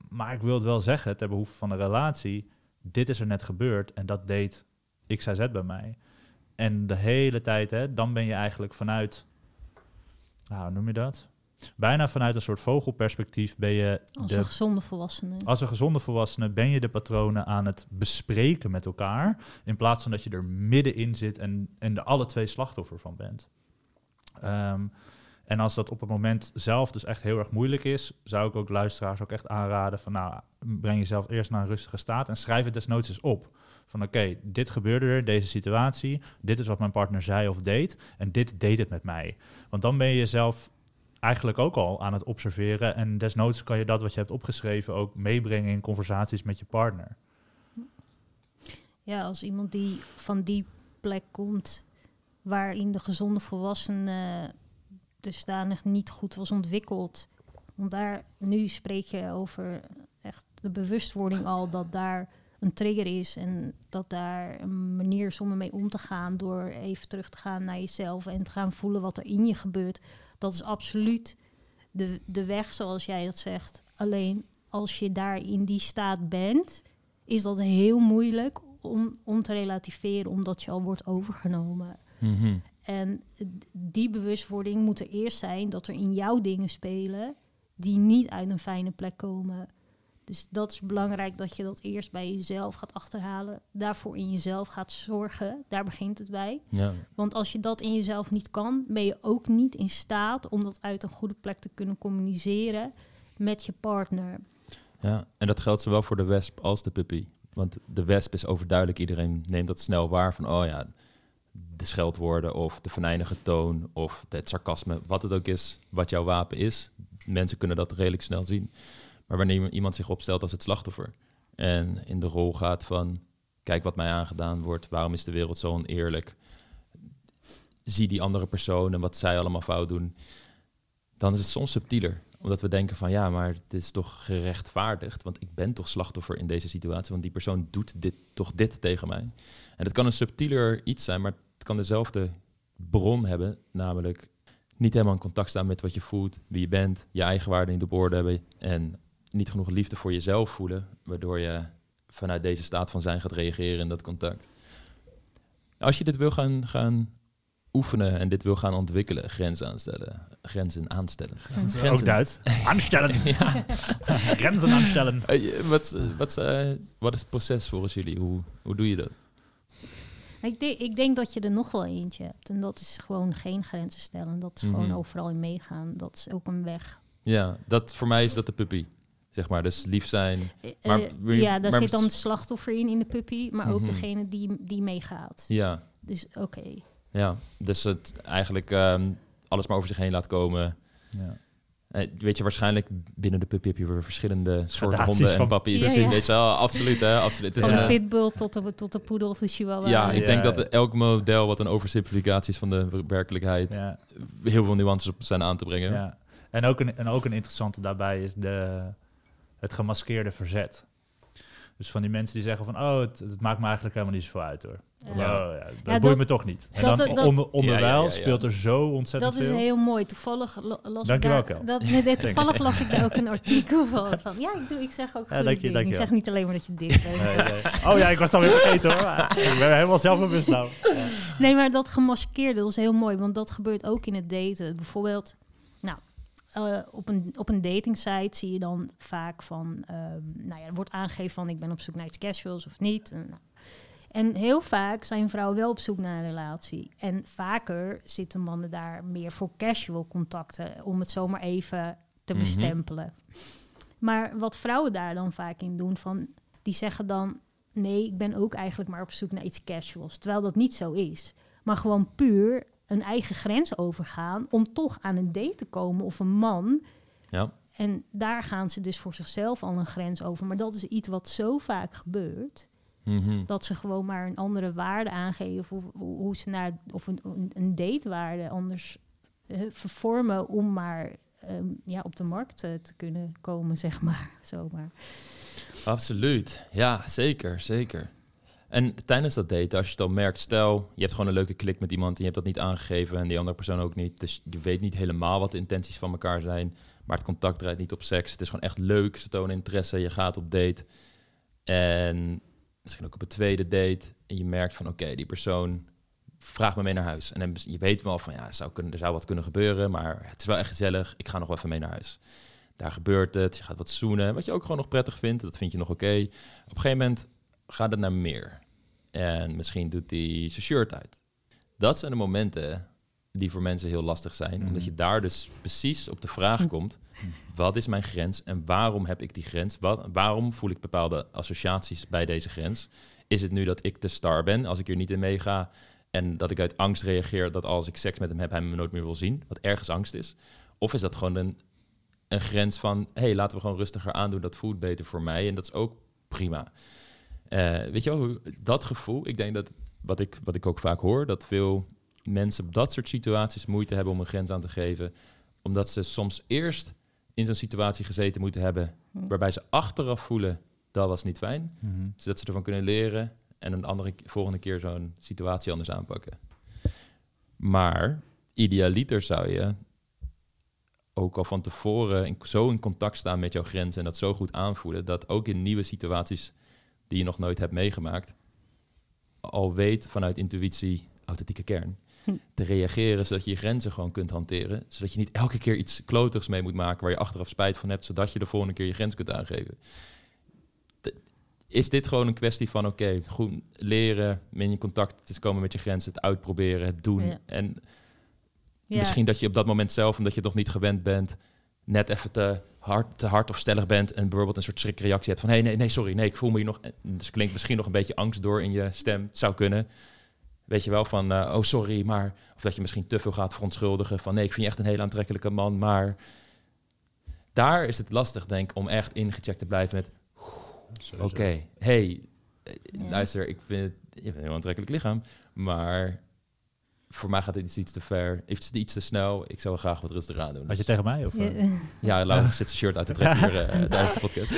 S2: Maar ik wil het wel zeggen, ter behoeve van de relatie, dit is er net gebeurd en dat deed XYZ bij mij. En de hele tijd, hè, dan ben je eigenlijk vanuit, nou, hoe noem je dat? Bijna vanuit een soort vogelperspectief ben je
S3: Als
S2: de
S3: een gezonde volwassene.
S2: als een gezonde volwassene ben je de patronen aan het bespreken met elkaar. In plaats van dat je er middenin zit en, en er alle twee slachtoffer van bent. Ehm, en als dat op het moment zelf dus echt heel erg moeilijk is, zou ik ook luisteraars ook echt aanraden van nou, breng jezelf eerst naar een rustige staat en schrijf het desnoods eens op. Van oké, dit gebeurde er, deze situatie, dit is wat mijn partner zei of deed en dit deed het met mij. Want dan ben je jezelf eigenlijk ook al aan het observeren. En desnoods kan je dat wat je hebt opgeschreven ook meebrengen in conversaties met je partner.
S3: Ja, als iemand die van die plek komt waarin de gezonde volwassene dusdanig niet goed was ontwikkeld. Want daar, nu spreek je over echt de bewustwording al dat daar een trigger is en dat daar een manier is om ermee om te gaan door even terug te gaan naar jezelf en te gaan voelen wat er in je gebeurt. Dat is absoluut de, de weg zoals jij het zegt. Alleen als je daar in die staat bent, is dat heel moeilijk om, om te relativeren, omdat je al wordt overgenomen.
S1: Mhm.
S3: En die bewustwording moet er eerst zijn dat er in jou dingen spelen die niet uit een fijne plek komen. Dus dat is belangrijk dat je dat eerst bij jezelf gaat achterhalen. Daarvoor in jezelf gaat zorgen. Daar begint het bij.
S1: Ja.
S3: Want als je dat in jezelf niet kan, ben je ook niet in staat om dat uit een goede plek te kunnen communiceren met je partner.
S1: ja, en dat geldt zowel voor de wesp als de puppy. Want de wesp is overduidelijk, iedereen neemt dat snel waar van, oh ja, de scheldwoorden of de venijnige toon of het sarcasme, wat het ook is, wat jouw wapen is. Mensen kunnen dat redelijk snel zien. Maar wanneer iemand zich opstelt als het slachtoffer en in de rol gaat van, kijk wat mij aangedaan wordt, waarom is de wereld zo oneerlijk, zie die andere persoon en wat zij allemaal fout doen, dan is het soms subtieler. Omdat we denken van, ja, maar het is toch gerechtvaardigd, want ik ben toch slachtoffer in deze situatie, want die persoon doet dit, toch dit tegen mij. En het kan een subtieler iets zijn, maar het kan dezelfde bron hebben, namelijk niet helemaal in contact staan met wat je voelt, wie je bent, je eigen waarde niet op orde hebben en niet genoeg liefde voor jezelf voelen, waardoor je vanuit deze staat van zijn gaat reageren in dat contact. Als je dit wil gaan, gaan oefenen en dit wil gaan ontwikkelen, grenzen aanstellen, grenzen aanstellen. Grenzen.
S2: Ook Duits. Aanstellen.
S1: Ja.
S2: Grenzen aanstellen.
S1: Eh, wat, wat, eh, wat is het proces volgens jullie? Hoe, hoe doe je dat?
S3: Ik, denk- ik denk dat je er nog wel eentje hebt. En dat is gewoon geen grenzen stellen. Dat is gewoon
S1: Mhm.
S3: overal in meegaan. Dat is ook een weg.
S1: Ja, dat, voor mij is dat de puppy. Zeg maar, dus lief zijn. Maar
S3: Eh,
S1: wil je-
S3: ja, daar
S1: maar-
S3: zit dan het slachtoffer in, in de puppy. Maar ook
S1: Mhm.
S3: degene die, die meegaat.
S1: Ja,
S3: Dus oké.
S1: ja. Dus het eigenlijk ehm, alles maar over zich heen laat komen.
S2: Ja.
S1: Eh, weet je, waarschijnlijk binnen de puppy heb je weer verschillende soorten
S2: Gradaties
S1: honden en
S2: van-
S1: pappies.
S3: Ja, ja.
S1: Weet je wel, absoluut hè, absoluut. Het is
S3: Van
S1: een,
S3: de
S1: eh,
S3: pitbull tot de, tot de poedel of de chihuahua.
S1: ja, ik
S2: Ja.
S1: denk dat elk model wat een oversimplificatie is van de werkelijkheid,
S2: Ja.
S1: heel veel nuances op zijn aan te brengen.
S2: Ja. En, ook een, en ook een interessante daarbij is de, het gemaskeerde verzet. Dus van die mensen die zeggen van, oh, het, het maakt me eigenlijk helemaal niet zoveel uit hoor. Of, oh, ja, dat
S3: Ja,
S2: boeit
S3: dat-
S2: me toch niet. En
S3: dat-
S2: dan
S3: dat-
S2: onder, onderwijl
S1: Ja, ja, ja, ja.
S2: speelt er zo ontzettend
S3: Dat is
S2: veel.
S3: heel mooi. Toevallig la- las ik daar... Dat, nee, toevallig las ik daar ook een artikel van. van ja, ik, doe, ik zeg ook
S2: Ja,
S3: goede
S2: dank je,
S3: Ik zeg niet alleen maar dat je dik bent.
S2: Nee, nee. Oh ja, ik was het alweer vergeten hoor. Ik ben helemaal zelfbewust nou. Ja.
S3: Nee, maar dat gemaskeerde, dat is heel mooi. Want dat gebeurt ook in het daten. Bijvoorbeeld, eh, op, een, op een datingsite zie je dan vaak van... ehm, nou ja, er wordt aangegeven van ik ben op zoek naar iets casuals of niet. En, nou. en heel vaak zijn vrouwen wel op zoek naar een relatie. En vaker zitten mannen daar meer voor casual contacten... om het zomaar even te
S1: Mhm.
S3: bestempelen. Maar wat vrouwen daar dan vaak in doen, van, die zeggen dan... nee, ik ben ook eigenlijk maar op zoek naar iets casuals. Terwijl dat niet zo is. Maar gewoon puur een eigen grens overgaan... om toch aan een date te komen of een man...
S1: Ja.
S3: En daar gaan ze dus voor zichzelf al een grens over. Maar dat is iets wat zo vaak gebeurt...
S1: Mhm.
S3: dat ze gewoon maar een andere waarde aangeven... of hoe ze naar of een, een datewaarde anders eh, vervormen... om maar ehm, ja, op de markt eh, te kunnen komen, zeg maar. Zomaar.
S1: Absoluut. Ja, zeker, zeker. En tijdens dat daten, als je het al merkt, stel je hebt gewoon een leuke klik met iemand en je hebt dat niet aangegeven en die andere persoon ook niet. Dus je weet niet helemaal wat de intenties van elkaar zijn, maar het contact draait niet op seks. Het is gewoon echt leuk, ze tonen interesse, je gaat op date. En misschien ook op een tweede date en je merkt van oké, die persoon vraagt me mee naar huis. En dan, je weet wel van ja, zou kunnen, er zou wat kunnen gebeuren, maar het is wel echt gezellig, ik ga nog wel even mee naar huis. Daar gebeurt het, je gaat wat zoenen, wat je ook gewoon nog prettig vindt, dat vind je nog oké. Op een gegeven moment gaat het naar meer. En misschien doet hij zijn shirt uit. Dat zijn de momenten die voor mensen heel lastig zijn.
S2: Mhm.
S1: Omdat je daar dus precies op de vraag komt: wat is mijn grens en waarom heb ik die grens? Wat, waarom voel ik bepaalde associaties bij deze grens? Is het nu dat ik de star ben als ik hier niet in meega? En dat ik uit angst reageer dat als ik seks met hem heb, hij me nooit meer wil zien? Wat ergens angst is. Of is dat gewoon een, een grens van: hé, hey, laten we gewoon rustiger aandoen, dat voelt beter voor mij. En dat is ook prima. Eh, weet je wel, hoe- dat gevoel, ik denk dat, wat ik, wat ik ook vaak hoor, dat veel mensen op dat soort situaties moeite hebben om een grens aan te geven. Omdat ze soms eerst in zo'n situatie gezeten moeten hebben,
S3: Hm.
S1: waarbij ze achteraf voelen, dat was niet fijn.
S2: Mhm.
S1: Zodat ze ervan kunnen leren en een andere volgende keer zo'n situatie anders aanpakken. Maar idealiter zou je ook al van tevoren in, zo in contact staan met jouw grenzen en dat zo goed aanvoelen, dat ook in nieuwe situaties die je nog nooit hebt meegemaakt, al weet vanuit intuïtie, authentieke kern,
S3: Hm.
S1: te reageren zodat je je grenzen gewoon kunt hanteren. Zodat je niet elke keer iets klotigs mee moet maken waar je achteraf spijt van hebt, zodat je de volgende keer je grens kunt aangeven. De- is dit gewoon een kwestie van, oké, goed leren, in je contact te komen met je grenzen, het uitproberen, het doen.
S3: Ja.
S1: En
S3: Ja.
S1: misschien dat je op dat moment zelf, omdat je het nog niet gewend bent, net even te hard, te hard of stellig bent en bijvoorbeeld een soort schrikreactie hebt van, hé, hey, nee, nee, sorry, nee, ik voel me hier nog... en Dus klinkt misschien nog een beetje angst door in je stem, Het zou kunnen. Weet je wel, van, eh, oh, sorry, maar... Of dat je misschien te veel gaat verontschuldigen van, nee, ik vind je echt een hele aantrekkelijke man, maar... Daar is het lastig, denk ik, om echt ingecheckt te blijven met. Oké, hey, eh,
S3: Ja.
S1: luister, ik vind het, je hebt een heel aantrekkelijk lichaam, maar voor mij gaat dit iets, te ver, iets, iets te snel. Ik zou graag wat rustiger aan doen.
S2: Had je
S1: Dus-
S2: tegen mij? Of,
S3: Ja,
S2: eh?
S1: ja, Laura zit zijn shirt uit te trekken hier eh, tijdens de podcast.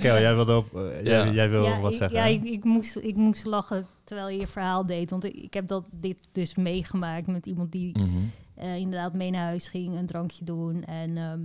S2: Kel, jij wilde op, eh, jij,
S1: Ja.
S2: jij wil
S3: Ja,
S2: wat
S3: ik,
S2: zeggen.
S3: Ja, ik, ik, moest, ik moest lachen terwijl je je verhaal deed. Want ik, ik heb dat, dit dus meegemaakt met iemand die
S1: Mhm.
S3: eh, inderdaad mee naar huis ging, een drankje doen en ehm,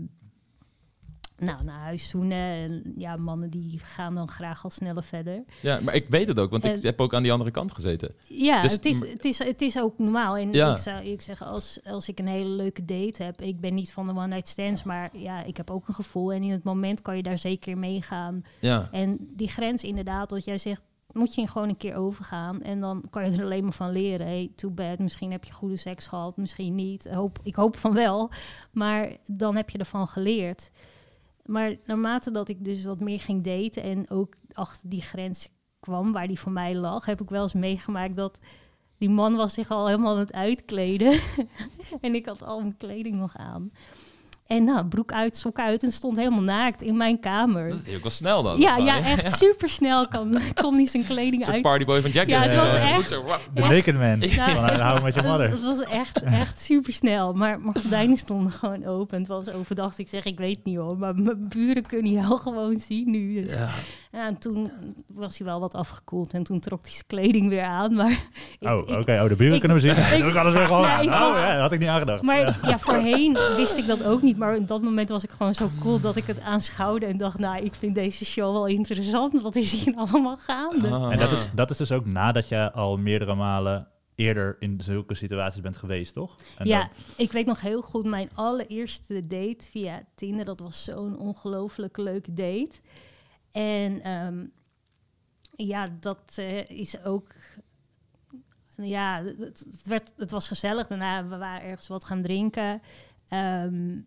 S3: nou, naar huis zoenen. En ja, mannen die gaan dan graag al sneller verder.
S1: Ja, maar ik weet het ook, want ik
S3: En-
S1: heb ook aan die andere kant gezeten.
S3: Ja,
S1: Dus-
S3: het, is, het, is, het is ook normaal. En
S1: Ja.
S3: ik zou ik zeggen, als, als ik een hele leuke date heb, ik ben niet van de one night stands, maar ja, ik heb ook een gevoel. En in het moment kan je daar zeker in meegaan.
S1: Ja,
S3: En die grens inderdaad, wat jij zegt, moet je gewoon een keer overgaan. En dan kan je er alleen maar van leren. Hey, too bad, misschien heb je goede seks gehad, misschien niet. Hoop, ik hoop van wel. Maar dan heb je ervan geleerd. Maar naarmate dat ik dus wat meer ging daten en ook achter die grens kwam waar die voor mij lag, heb ik wel eens meegemaakt dat die man was zich al helemaal aan het uitkleden. en ik had al mijn kleding nog aan. En nou, broek uit, sok uit en stond helemaal naakt in mijn kamer.
S1: dat is ook wel snel dan.
S3: Ja, ja, echt super snel kan, kon hij zijn kleding uit.
S1: partyboy van Jack.
S3: Ja,
S2: het was
S3: echt-
S1: Zo, wauw.
S2: De
S3: Ja.
S2: naked man.
S3: Ja.
S2: I Met Your Mother.
S3: Het was echt, echt super snel. Maar mijn gordijnen stonden gewoon open. Het was overdag. Ik zeg, ik weet niet hoor. Maar mijn buren kunnen je wel gewoon zien nu. Dus. Ja.
S1: Ja.
S3: en toen was hij wel wat afgekoeld. En toen trok hij zijn kleding weer aan. Maar ik-
S2: Oh, oké. Oh, de buren
S3: ik-
S2: kunnen we zien.
S3: ik-
S2: ik alles weer gewoon
S3: Ja,
S2: aan.
S3: ik
S2: Oh,
S3: was-
S2: ja, dat had ik niet aangedacht.
S3: Maar
S2: Ja.
S3: ja. voorheen wist ik dat ook niet. Maar in dat moment was ik gewoon zo cool dat ik het aanschouwde. En dacht, nou, ik vind deze show wel interessant. Wat is hier allemaal gaande?
S1: Ah.
S2: En dat is, dat is dus ook nadat je al meerdere malen eerder in zulke situaties bent geweest, toch? En
S3: ja,
S2: dat-
S3: ik weet nog heel goed mijn allereerste date via Tinder. Dat was zo'n ongelooflijk leuke date. En ehm, ja, dat eh, is ook... Ja, het, het werd, het was gezellig. Daarna we waren ergens wat gaan drinken. Ehm,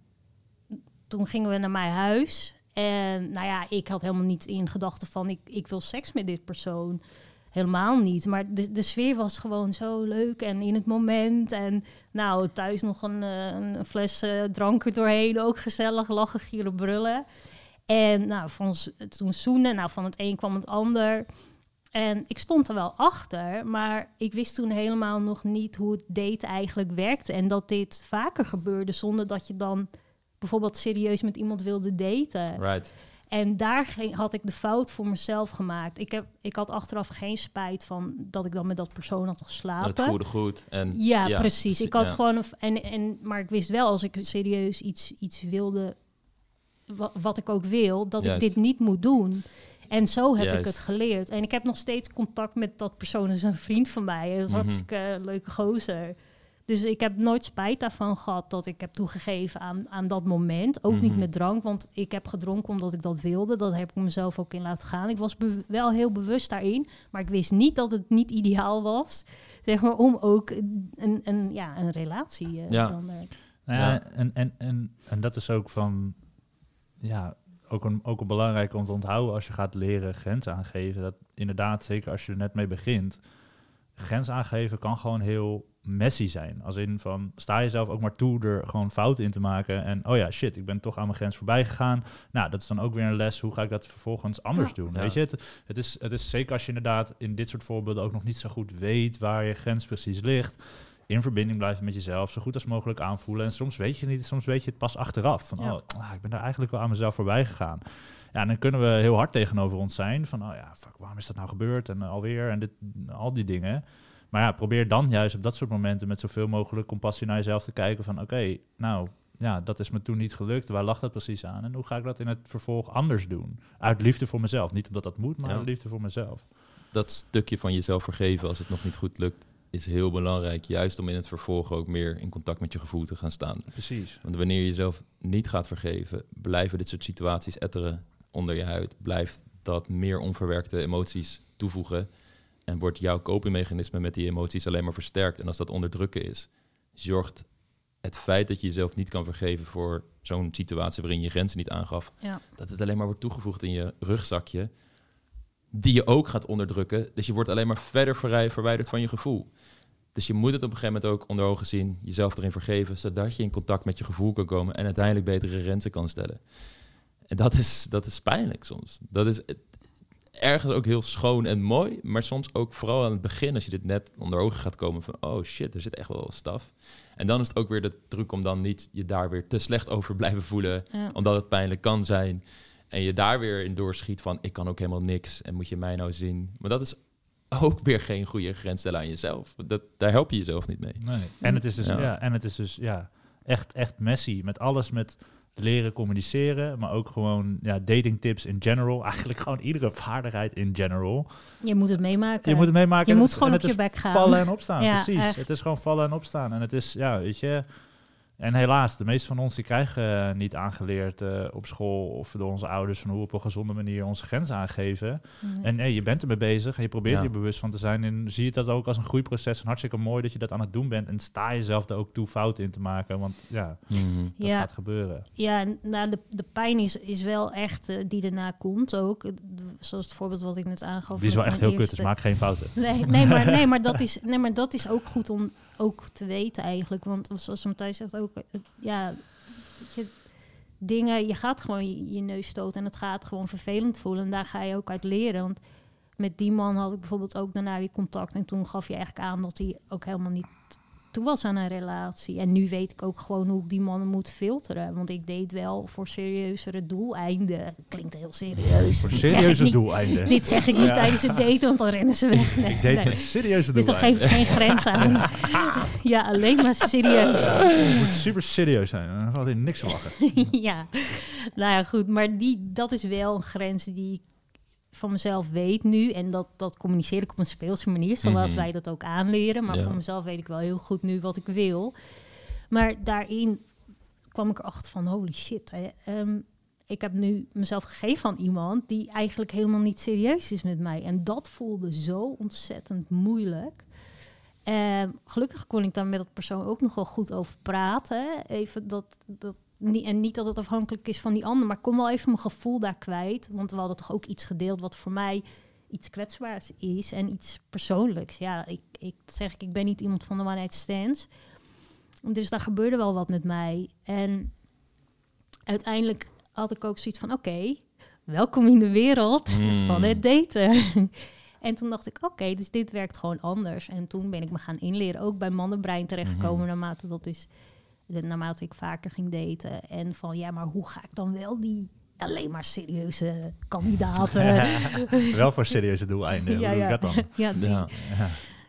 S3: toen gingen we naar mijn huis. En nou ja, ik had helemaal niet in gedachten van... Ik, ik wil seks met dit persoon. Helemaal niet. Maar de, de sfeer was gewoon zo leuk. En in het moment. En nou, thuis nog een, eh, een fles eh, drank doorheen. Ook gezellig, lachen, gieren, brullen. En nou, van toen zoenen. Nou, van het een kwam het ander. En ik stond er wel achter, maar ik wist toen helemaal nog niet hoe het date eigenlijk werkte. En dat dit vaker gebeurde zonder dat je dan bijvoorbeeld serieus met iemand wilde daten.
S1: Right.
S3: En daar ging, had ik de fout voor mezelf gemaakt. Ik, heb, ik had achteraf geen spijt van dat ik dan met dat persoon had geslapen.
S1: Het voelde goed. En,
S3: Ja, precies. Ik had
S1: ja.
S3: gewoon een, en, en, maar ik wist wel als ik serieus iets, iets wilde, wa- wat ik ook wil, dat
S1: Juist.
S3: ik dit niet moet doen. En zo heb ik het geleerd. En ik heb nog steeds contact met dat persoon. Dat is een vriend van mij. Dat is hartstikke een leuke gozer. Dus ik heb nooit spijt daarvan gehad dat ik heb toegegeven aan, aan dat moment. Ook niet
S1: Mhm.
S3: met drank, want ik heb gedronken omdat ik dat wilde. Dat heb ik mezelf ook in laten gaan. Ik was wel heel bewust daarin, maar ik wist niet dat het niet ideaal was. Zeg maar om ook een, een, ja, een relatie eh,
S1: Ja.
S3: dan, eh,
S2: Nou ja,
S1: Ja.
S2: En, en, en, en dat is ook van, ja, ook een, ook een belangrijk om te onthouden als je gaat leren grenzen aangeven. Dat inderdaad, zeker als je er net mee begint, grens aangeven kan gewoon heel messy zijn. Als in van, sta jezelf ook maar toe er gewoon fouten in te maken. En, oh ja, shit, ik ben toch aan mijn grens voorbij gegaan. Nou, dat is dan ook weer een les. Hoe ga ik dat vervolgens anders
S3: Ja.
S2: doen?
S1: Ja.
S2: Weet je, het, het, is, het is zeker als je inderdaad in dit soort voorbeelden ook nog niet zo goed weet waar je grens precies ligt in verbinding blijven met jezelf, zo goed als mogelijk aanvoelen. En soms weet je niet, soms weet je het pas achteraf. Van,
S3: Ja.
S2: oh, ah, ik ben daar eigenlijk wel aan mezelf voorbij gegaan. Ja, dan kunnen we heel hard tegenover ons zijn. Van, oh ja, fuck, waarom is dat nou gebeurd? En eh, alweer, en dit, al die dingen. Maar ja, probeer dan juist op dat soort momenten met zoveel mogelijk compassie naar jezelf te kijken. Van, oké, nou, ja, dat is me toen niet gelukt. Waar lag dat precies aan? En hoe ga ik dat in het vervolg anders doen? Uit liefde voor mezelf. Niet omdat dat moet, maar
S1: Ja.
S2: uit liefde voor mezelf.
S1: dat stukje van jezelf vergeven als het nog niet goed lukt, is heel belangrijk. Juist om in het vervolg ook meer in contact met je gevoel te gaan staan.
S2: Precies.
S1: Want wanneer je jezelf niet gaat vergeven, blijven dit soort situaties etteren onder je huid. Blijft dat meer onverwerkte emoties toevoegen. En wordt jouw copingmechanisme met die emoties alleen maar versterkt. En als dat onderdrukken is, zorgt het feit dat je jezelf niet kan vergeven voor zo'n situatie waarin je grenzen niet aangaf,
S3: ja.
S1: dat het alleen maar wordt toegevoegd in je rugzakje, die je ook gaat onderdrukken. Dus je wordt alleen maar verder verwijderd van je gevoel. Dus je moet het op een gegeven moment ook onder ogen zien, jezelf erin vergeven, zodat je in contact met je gevoel kan komen en uiteindelijk betere grenzen kan stellen. En dat is, dat is pijnlijk soms. Dat is het- ergens ook heel schoon en mooi, maar soms ook vooral aan het begin, als je dit net onder ogen gaat komen van, oh shit, er zit echt wel staf. En dan is het ook weer de truc om dan niet je daar weer te slecht over blijven voelen,
S3: Ja.
S1: omdat het pijnlijk kan zijn. En je daar weer in doorschiet van, ik kan ook helemaal niks en moet je mij nou zien. Maar dat is ook weer geen goede grens stellen aan jezelf. Dat, daar help je jezelf niet mee.
S2: Nee. En het is dus, ja.
S1: Ja.
S2: en het is dus ja, echt, echt messy. Met alles met leren communiceren, maar ook gewoon ja, dating tips in general. Eigenlijk gewoon iedere vaardigheid in general.
S3: Je moet het meemaken.
S2: Je moet het meemaken.
S3: Je moet
S2: het
S3: gewoon op je bek gaan.
S2: Vallen en opstaan,
S3: Ja,
S2: precies.
S3: echt.
S2: Het is gewoon vallen en opstaan. En het is, ja, weet je... En helaas, de meeste van ons die krijgen eh, niet aangeleerd eh, op school of door onze ouders van hoe we op een gezonde manier onze grenzen aangeven.
S3: Nee.
S2: En nee, je bent ermee bezig en je probeert
S1: Ja.
S2: je bewust van te zijn. En zie je dat ook als een groeiproces. En hartstikke mooi dat je dat aan het doen bent. En sta jezelf er ook toe fouten in te maken. Want ja, dat
S3: ja,
S2: gaat gebeuren.
S3: Ja, nou, de, de pijn is, is wel echt eh, die erna komt ook. Eh, Zoals het voorbeeld wat ik net aangaf.
S2: Die is wel echt heel kut, dus maak geen fouten.
S3: Nee, nee, maar, nee, maar dat is, nee, maar dat is ook goed om ook te weten eigenlijk. Want zoals Matthijs zegt ook, eh, ja, je, dingen, je gaat gewoon je, je neus stoten en het gaat gewoon vervelend voelen. En daar ga je ook uit leren. Want met die man had ik bijvoorbeeld ook daarna weer contact. En toen gaf je eigenlijk aan dat hij ook helemaal niet toe was aan een relatie. En nu weet ik ook gewoon hoe ik die mannen moet filteren. Want ik deed wel voor serieuzere doeleinden. Klinkt heel serieus.
S2: Voor serieuze
S3: niet-
S2: doeleinden.
S3: Dit zeg ik niet
S2: Ja.
S3: tijdens het daten, want dan rennen ze weg. Nee,
S2: Ik deed
S3: nee.
S2: serieuze
S3: Dus dan
S2: doeleinden.
S3: geef ik geen grens aan. Ja, alleen maar serieus.
S2: Het moet super serieus zijn. Dan valt hij niks te lachen.
S3: ja, nou ja, goed. Maar die, dat is wel een grens die ik van mezelf weet nu. En dat, dat communiceer ik op een speelse manier, zoals
S1: Mhm.
S3: wij dat ook aanleren. Maar
S1: Ja.
S3: voor mezelf weet ik wel heel goed nu wat ik wil. Maar daarin kwam ik erachter van, holy shit. Hè. Ehm, ik heb nu mezelf gegeven aan iemand die eigenlijk helemaal niet serieus is met mij. En dat voelde zo ontzettend moeilijk. Ehm, gelukkig kon ik daar met dat persoon ook nog wel goed over praten. Even dat, dat niet, en niet dat het afhankelijk is van die ander, maar ik kon wel even mijn gevoel daar kwijt. Want we hadden toch ook iets gedeeld wat voor mij iets kwetsbaars is en iets persoonlijks. Ja, ik, ik zeg ik, ben niet iemand van de one night stands. Dus daar gebeurde wel wat met mij. En uiteindelijk had ik ook zoiets van, oké, welkom in de wereld
S1: Hmm.
S3: van het daten. en toen dacht ik, oké, dus dit werkt gewoon anders. En toen ben ik me gaan inleren, ook bij mannenbrein terechtgekomen,
S1: Mhm.
S3: naarmate dat is, naarmate ik vaker ging daten. En van, ja, maar hoe ga ik dan wel die alleen maar serieuze kandidaten.
S2: Wel voor serieuze doeleinden.
S3: Ja,
S2: Hoe doe
S3: ja.
S2: ik dat dan?
S3: ja, die-
S1: Ja.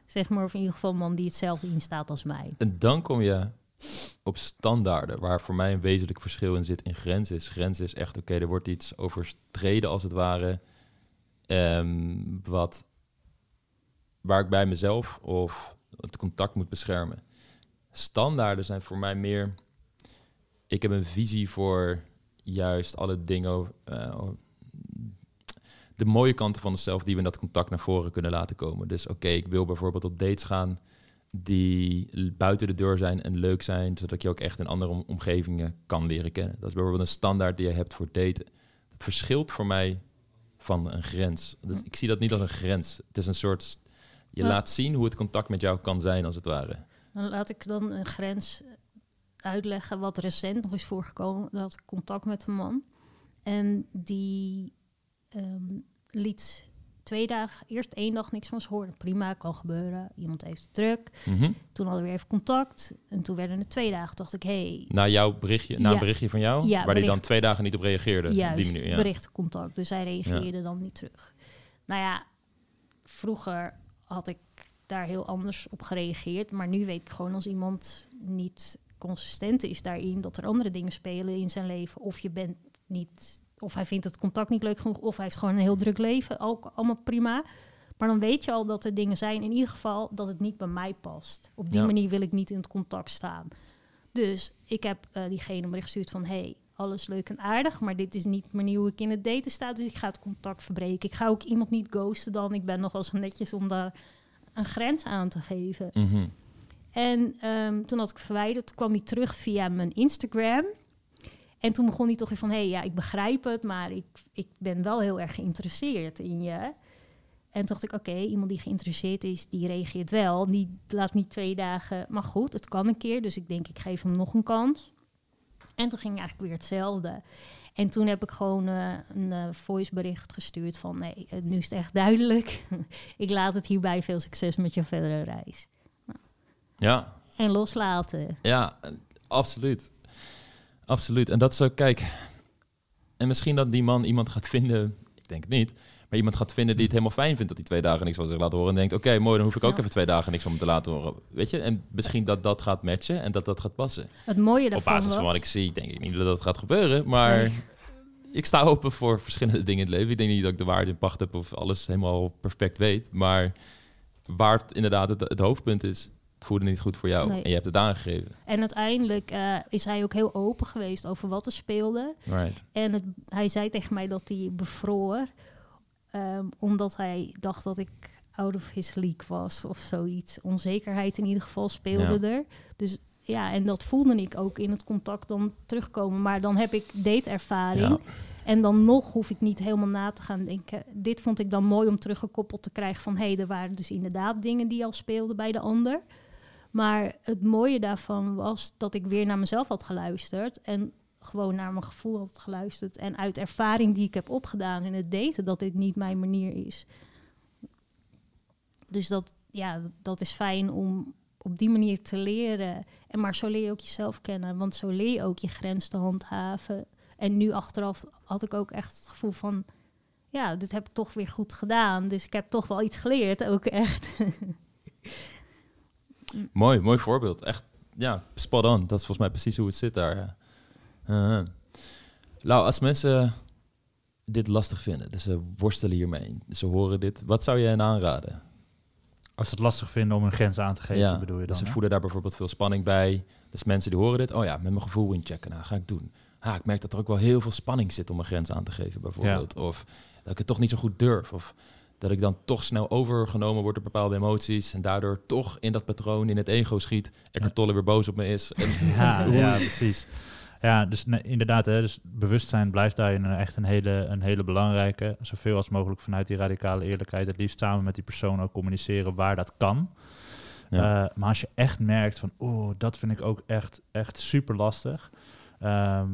S3: Zeg maar, of in ieder geval een man die hetzelfde instaat als mij.
S1: En dan kom je op standaarden, waar voor mij een wezenlijk verschil in zit in grens is. Grens is echt, oké, er wordt iets overstreden als het ware, ehm, wat, waar ik bij mezelf of het contact moet beschermen. Standaarden zijn voor mij meer, ik heb een visie voor juist alle dingen, eh, de mooie kanten van onszelf die we in dat contact naar voren kunnen laten komen. Dus oké, ik wil bijvoorbeeld op dates gaan die buiten de deur zijn en leuk zijn, zodat je ook echt in andere om- omgevingen kan leren kennen. Dat is bijvoorbeeld een standaard die je hebt voor daten. Het verschilt voor mij van een grens. Dus ik zie dat niet als een grens. Het is een soort, je
S3: Ja.
S1: laat zien hoe het contact met jou kan zijn, als het ware.
S3: Dan laat ik dan een grens uitleggen wat recent nog is voorgekomen. Dat ik contact met een man. En die ehm, liet twee dagen, eerst één dag niks van ze horen. Prima, kan gebeuren. Iemand heeft druk.
S1: Mhm.
S3: Toen hadden we weer even contact. En toen werden het twee dagen. dacht ik, hé, hey,
S1: Na jouw berichtje, na een berichtje van jou,
S3: Ja,
S1: waar hij dan
S3: bericht.
S1: twee dagen niet op reageerde.
S3: juist,
S1: die manier, ja.
S3: berichtencontact. Dus hij reageerde dan niet terug. Nou ja, vroeger had ik daar heel anders op gereageerd. Maar nu weet ik gewoon als iemand niet consistent is daarin... dat er andere dingen spelen in zijn leven. Of je bent niet... Of hij vindt het contact niet leuk genoeg. Of hij heeft gewoon een heel druk leven. Ook allemaal prima. Maar dan weet je al dat er dingen zijn. In ieder geval dat het niet bij mij past. Op die
S1: Ja.
S3: manier wil ik niet in het contact staan. Dus ik heb eh, diegene een bericht gestuurd van... hey, alles leuk en aardig, maar dit is niet manier hoe ik in het daten sta. Dus ik ga het contact verbreken. Ik ga ook iemand niet ghosten dan. Ik ben nog wel zo netjes om daar een grens aan te geven.
S1: Mhm.
S3: En ehm, toen had ik verwijderd, toen kwam hij terug via mijn Instagram. En toen begon hij toch weer van, hé, hey, ja, ik begrijp het, maar ik, ik ben wel heel erg geïnteresseerd in je. En toen dacht ik, oké, iemand die geïnteresseerd is, die reageert wel. Die laat niet twee dagen, maar goed, het kan een keer. Dus ik denk, ik geef hem nog een kans. En toen ging eigenlijk weer hetzelfde. En toen heb ik gewoon eh, een eh, voicebericht gestuurd van, nee, eh, nu is het echt duidelijk. ik laat het hierbij, veel succes met je verdere reis.
S1: Ja,
S3: En loslaten.
S1: Ja, absoluut. Absoluut. En dat is ook, kijk, en misschien dat die man iemand gaat vinden, ik denk het niet, maar iemand gaat vinden die het helemaal fijn vindt dat hij twee dagen niks van zich laat horen en denkt, oké, mooi, dan hoef ik ook even twee dagen niks van me te laten horen. Weet je, en misschien dat dat gaat matchen en dat dat gaat passen.
S3: Het mooie
S1: Op
S3: daarvan
S1: basis van wat ik zie, denk ik niet dat dat gaat gebeuren, maar
S3: Nee.
S1: ik sta open voor verschillende dingen in het leven. Ik denk niet dat ik de waarde in pacht heb of alles helemaal perfect weet, maar waar het inderdaad het, het hoofdpunt is, het voelde niet goed voor jou
S3: Nee.
S1: en je hebt het aangegeven.
S3: En uiteindelijk eh, is hij ook heel open geweest over wat er speelde.
S1: Right.
S3: En het, hij zei tegen mij dat hij bevroor. Ehm, omdat hij dacht dat ik out of his league was of zoiets. Onzekerheid in ieder geval speelde er. Dus ja, en dat voelde ik ook in het contact dan terugkomen. Maar dan heb ik dateervaring.
S1: Ja.
S3: En dan nog hoef ik niet helemaal na te gaan denken. Dit vond ik dan mooi om teruggekoppeld te krijgen van... hé, hey, er waren dus inderdaad dingen die al speelden bij de ander. Maar het mooie daarvan was dat ik weer naar mezelf had geluisterd... en gewoon naar mijn gevoel had geluisterd... en uit ervaring die ik heb opgedaan in het daten... dat dit niet mijn manier is. Dus dat, ja, dat is fijn om op die manier te leren. En maar zo leer je ook jezelf kennen. Want zo leer je ook je grens te handhaven. En nu achteraf had ik ook echt het gevoel van... ja, dit heb ik toch weer goed gedaan. Dus ik heb toch wel iets geleerd, ook echt.
S1: Mooi, mooi voorbeeld. Echt, ja, spot on. Dat is volgens mij precies hoe het zit daar. Nou, als mensen dit lastig vinden, dus ze worstelen hiermee, ze horen dit, wat zou je hen aanraden?
S2: Als ze het lastig vinden om een grens aan te geven, bedoel je dan?
S1: dus ze
S2: hè?
S1: voelen daar bijvoorbeeld veel spanning bij. Dus mensen die horen dit, oh ja, met mijn gevoel inchecken, nou, ga ik doen. Ah, ik merk dat er ook wel heel veel spanning zit om een grens aan te geven, bijvoorbeeld. Of dat ik het toch niet zo goed durf. Of dat ik dan toch snel overgenomen word door bepaalde emoties. En daardoor toch in dat patroon, in het ego schiet. Eckhart Tolle weer boos op me is. En
S2: Ja, ja, precies. Ja, dus nee, inderdaad, hè, dus bewustzijn blijft daarin een- echt een hele, een hele belangrijke. Zoveel als mogelijk vanuit die radicale eerlijkheid. Het liefst samen met die persoon ook communiceren waar dat kan.
S1: Ja.
S2: Eh, maar als je echt merkt van, oeh, dat vind ik ook echt, echt super lastig. Ehm,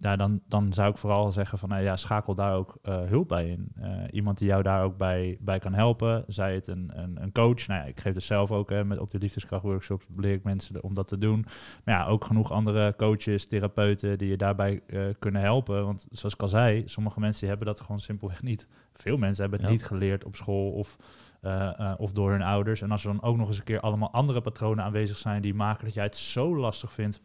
S2: ja, dan, dan zou ik vooral zeggen van, nou ja, schakel daar ook eh, hulp bij in. Eh, iemand die jou daar ook bij, bij kan helpen. Zij het een, een, een coach. Nou ja, ik geef het zelf ook hè, met op de liefdeskrachtworkshops leer ik mensen om dat te doen. Maar ja, ook genoeg andere coaches, therapeuten die je daarbij eh, kunnen helpen. Want zoals ik al zei, sommige mensen die hebben dat gewoon simpelweg niet. Veel mensen hebben het
S1: Ja.
S2: niet geleerd op school of, of door hun ouders. En als er dan ook nog eens een keer allemaal andere patronen aanwezig zijn die maken dat jij het zo lastig vindt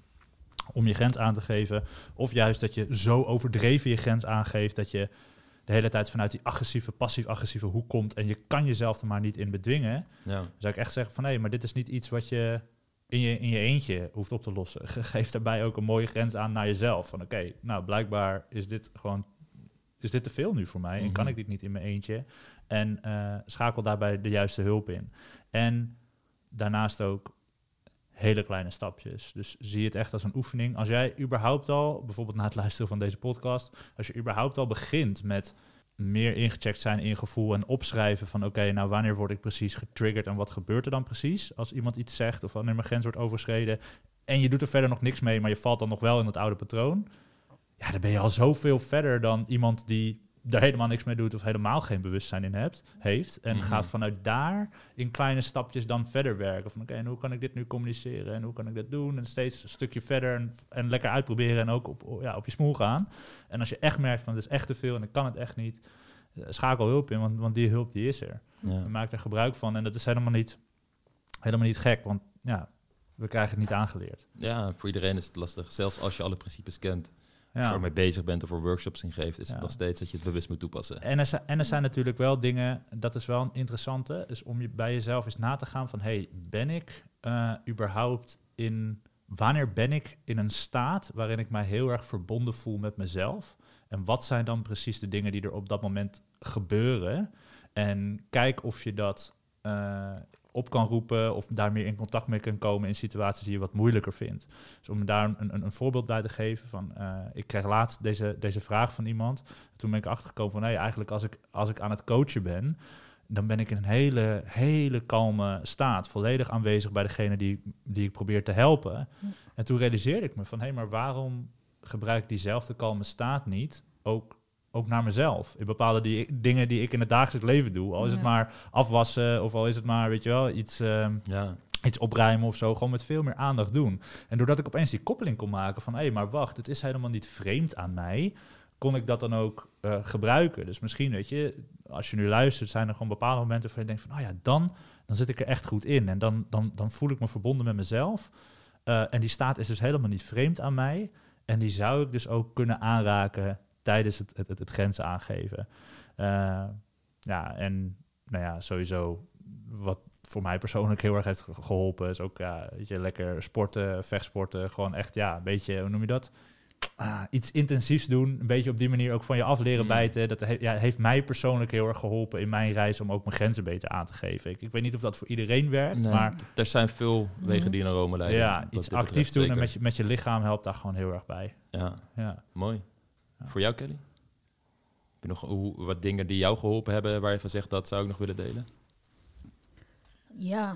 S2: om je grens aan te geven. Of juist dat je zo overdreven je grens aangeeft dat je de hele tijd vanuit die agressieve, passief-agressieve hoek komt en je kan jezelf er maar niet in bedwingen.
S1: Ja.
S2: Dan zou ik echt zeggen van nee, maar dit is niet iets wat je in je, in je eentje hoeft op te lossen. Ge- Geef daarbij ook een mooie grens aan naar jezelf. Van oké, nou blijkbaar is dit gewoon is dit te veel nu voor mij en kan
S1: Mhm.
S2: ik dit niet in mijn eentje. En eh, schakel daarbij de juiste hulp in. En daarnaast ook hele kleine stapjes. Dus zie het echt als een oefening. Als jij überhaupt al, bijvoorbeeld na het luisteren van deze podcast, als je überhaupt al begint met meer ingecheckt zijn in gevoel en opschrijven van oké, nou wanneer word ik precies getriggerd en wat gebeurt er dan precies als iemand iets zegt of wanneer mijn grens wordt overschreden en je doet er verder nog niks mee, maar je valt dan nog wel in het oude patroon. Ja, dan ben je al zoveel verder dan iemand die daar helemaal niks mee doet of helemaal geen bewustzijn in hebt, heeft. En
S1: Mhm.
S2: gaat vanuit daar in kleine stapjes dan verder werken. Van oké, en hoe kan ik dit nu communiceren en hoe kan ik dat doen? En steeds een stukje verder en, en lekker uitproberen en ook op, ja, op je smoel gaan. En als je echt merkt van het is echt te veel en ik kan het echt niet, eh, schakel hulp in, want, want die hulp die is er.
S1: Ja.
S2: Maak er gebruik van en dat is helemaal niet, helemaal niet gek, want ja, we krijgen het niet aangeleerd.
S1: ja, voor iedereen is het lastig. Zelfs als je alle principes kent,
S2: Ja.
S1: je mee bezig bent of voor workshops in geeft, is
S2: Ja.
S1: het nog steeds dat je het bewust moet toepassen.
S2: En er, zijn, en er zijn natuurlijk wel dingen, dat is wel een interessante, is om je bij jezelf eens na te gaan van, hey, ben ik eh, überhaupt in, wanneer ben ik in een staat waarin ik mij heel erg verbonden voel met mezelf? En wat zijn dan precies de dingen die er op dat moment gebeuren? En kijk of je dat eh, op kan roepen of daar meer in contact mee kan komen in situaties die je wat moeilijker vindt. Dus om daar een, een, een voorbeeld bij te geven van, eh, ik kreeg laatst deze, deze vraag van iemand. Toen ben ik achtergekomen van, nee, eigenlijk als ik, als ik aan het coachen ben, dan ben ik in een hele, hele kalme staat, volledig aanwezig bij degene die, die ik probeer te helpen. En toen realiseerde ik me van, hé, hey, maar waarom gebruik ik diezelfde kalme staat niet ook, ook naar mezelf? In bepaalde die, dingen die ik in het dagelijks leven doe. Al is het maar afwassen of al is het maar, weet je wel, iets... ehm,
S1: Ja,
S2: iets opruimen of zo, gewoon met veel meer aandacht doen. En doordat ik opeens die koppeling kon maken van, hé, maar wacht, het is helemaal niet vreemd aan mij, kon ik dat dan ook eh, gebruiken. Dus misschien, weet je, als je nu luistert, zijn er gewoon bepaalde momenten waar je denkt van, oh ja, dan, dan zit ik er echt goed in. En dan, dan, dan voel ik me verbonden met mezelf. Eh, en die staat is dus helemaal niet vreemd aan mij. En die zou ik dus ook kunnen aanraken tijdens het, het, het, het grenzen aangeven. Eh, ja, en nou ja, sowieso wat voor mij persoonlijk heel erg heeft ge- geholpen is ook ja, weet je, lekker sporten, vechtsporten, gewoon echt ja, een beetje, hoe noem je dat? Ah, iets intensiefs doen, een beetje op die manier ook van je af leren
S1: Mm.
S2: bijten. Dat he- ja, heeft mij persoonlijk heel erg geholpen in mijn reis om ook mijn grenzen beter aan te geven. Ik, ik weet niet of dat voor iedereen werkt,
S1: Nee,
S2: maar
S1: er zijn veel wegen
S3: Mhm.
S1: die naar Rome leiden.
S2: ja, iets actief doen en met je, met je lichaam helpt daar gewoon heel erg bij.
S1: Ja,
S2: Ja.
S1: mooi. Voor jou, Kelly? Heb je nog hoe, wat dingen die jou geholpen hebben waar je van zegt dat zou ik nog willen delen?
S3: Ja,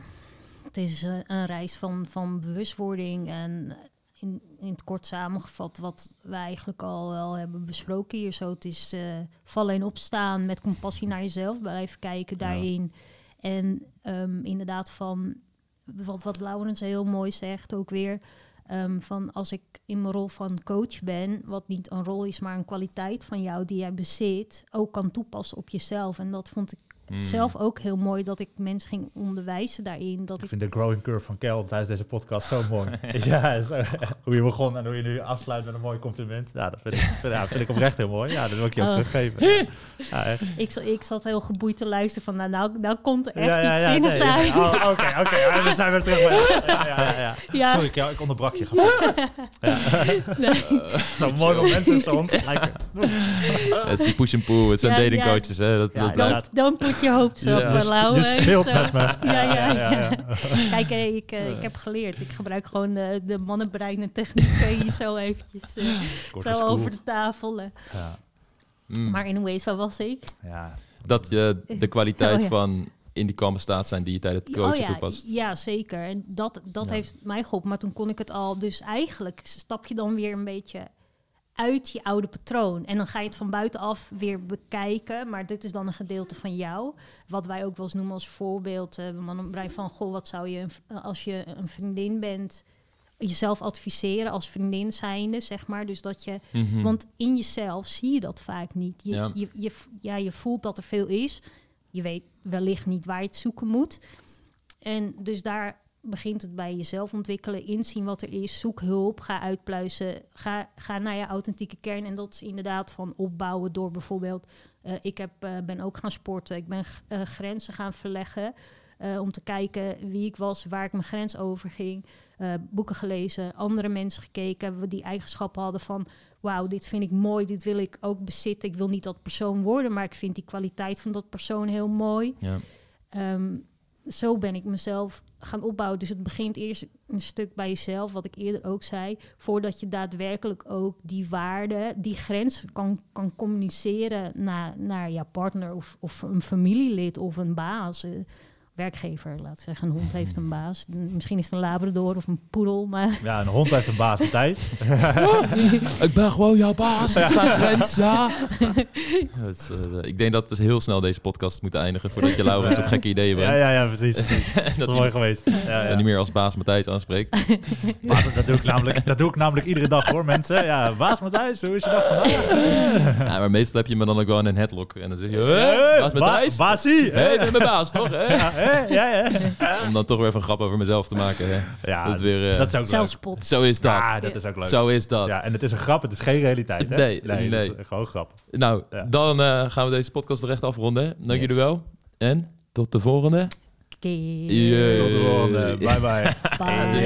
S3: het is eh, een reis van, van bewustwording en in, in het kort samengevat wat we eigenlijk al wel hebben besproken hier zo. Het is eh, vallen en opstaan, met compassie naar jezelf blijven kijken
S1: Ja.
S3: daarin. En ehm, inderdaad van, wat, wat Laurens heel mooi zegt ook weer, ehm, van als ik in mijn rol van coach ben, wat niet een rol is, maar een kwaliteit van jou die jij bezit, ook kan toepassen op jezelf. En dat vond ik
S1: Hmm.
S3: zelf ook heel mooi dat ik mensen ging onderwijzen daarin. Dat
S2: Ik
S3: ik,
S2: vind de growing curve van Kel tijdens deze podcast zo mooi. ja, zo, hoe je begon en hoe je nu afsluit met een mooi compliment. Ja, dat vind ik, vind, ja, vind ik oprecht heel mooi. Ja, dat wil ik je ook
S3: Oh.
S2: teruggeven. Ja, echt.
S3: ik, ik zat heel geboeid te luisteren van, nou, nou, nou komt er echt
S2: ja, ja,
S3: iets zinnigs
S2: nee,
S3: uit.
S2: ja. Oh, Oké, oké. ja, dan zijn we terug bij... Ja, ja, ja, ja.
S3: Ja.
S2: Sorry Kel, ik onderbrak je. Ja. Zo'n mooi moment tussen ons.
S1: Het is die push and pull, het zijn
S3: Ja, ja.
S1: datingcoaches. Hè? Dat,
S2: Ja,
S1: dat
S3: don't your hopes up,
S1: Ja.
S3: ja.
S1: Je
S3: Lau.
S2: Je
S3: hè.
S2: speelt
S3: Zo.
S2: met me.
S3: Ja, ja,
S2: ja, ja.
S3: Kijk, eh, ik, eh, ik heb geleerd. Ik gebruik gewoon de, de mannenbrein en technieken hier zo eventjes eh, zo over de tafel. eh.
S2: Ja.
S1: Mm.
S3: Maar anyways, waar was ik?
S2: Ja.
S1: Dat je de kwaliteit
S3: Oh, ja.
S1: van in die kalme staat zijn die je tijdens het coachen
S3: oh, ja,
S1: toepast.
S3: Ja, zeker. En dat, dat
S1: Ja.
S3: heeft mij geholpen. Maar toen kon ik het al. Dus eigenlijk stap je dan weer een beetje uit je oude patroon. En dan ga je het van buitenaf weer bekijken. Maar dit is dan een gedeelte van jou. Wat wij ook wel eens noemen als voorbeeld. Uh, man van, goh, wat zou je als je een vriendin bent... jezelf adviseren als vriendin zijnde, zeg maar. Dus dat je...
S1: Mhm.
S3: Want in jezelf zie je dat vaak niet. Je,
S1: Ja.
S3: je, je, ja, je voelt dat er veel is. Je weet wellicht niet waar je het zoeken moet. En dus daar begint het bij jezelf ontwikkelen, inzien wat er is, zoek hulp, ga uitpluizen, ga, ga naar je authentieke kern. En dat is inderdaad van opbouwen door bijvoorbeeld, eh, ik heb, eh, ben ook gaan sporten, ik ben eh, grenzen gaan verleggen. om te kijken wie ik was, waar ik mijn grens over ging. boeken gelezen, andere mensen gekeken, die eigenschappen hadden van... wauw, dit vind ik mooi, dit wil ik ook bezitten. Ik wil niet dat persoon worden, maar ik vind die kwaliteit van dat persoon heel mooi.
S1: Ja.
S3: Ehm, zo ben ik mezelf gaan opbouwen. Dus het begint eerst een stuk bij jezelf, wat ik eerder ook zei, voordat je daadwerkelijk ook die waarde, die grens kan, kan communiceren naar, naar jouw partner of, of een familielid of een baas. Werkgever, laat ik zeggen. Een hond heeft een baas. Misschien is het een labrador of een poedel, maar
S2: Ja, een hond heeft een baas, Matthijs.
S1: Ik ben gewoon jouw baas. Dat is mijn grens, ja. Ja, het is, eh, ik denk dat we heel snel deze podcast moeten eindigen voordat je Laurens op gekke ideeën
S2: Ja,
S1: brengt.
S2: ja, ja, precies. Dat
S1: dat
S2: is mooi geweest. Ja, ja.
S1: niet meer als baas Matthijs aanspreekt.
S2: Maar dat, dat doe ik namelijk, dat doe ik namelijk iedere dag hoor, mensen. Ja, baas Matthijs, hoe is je dag vandaag?
S1: Ja, maar meestal heb je me dan ook wel in een headlock. En dan zeg je,
S2: Hey,
S1: baas
S2: ba-
S1: Matthijs?
S2: Baasie.
S1: Hé, hey, ben mijn baas, toch?
S2: Ja, hè? ja, ja.
S1: Om dan toch weer even een grap over mezelf te maken. Hè?
S2: Ja,
S1: dat, weer, eh,
S2: dat is ook leuk.
S3: zelfspot.
S1: Zo is dat.
S2: Ja, dat is ook leuk.
S1: Zo is dat.
S2: Ja, en het is een grap, het is geen realiteit, hè?
S1: Nee,
S2: nee.
S1: nee.
S2: Het is gewoon grap.
S1: Nou,
S2: Ja.
S1: dan eh, gaan we deze podcast er echt afronden. Dank
S2: Yes.
S1: jullie wel. En tot de volgende.
S3: Keer.
S2: Tot de volgende. Bye, bye.
S3: Bye.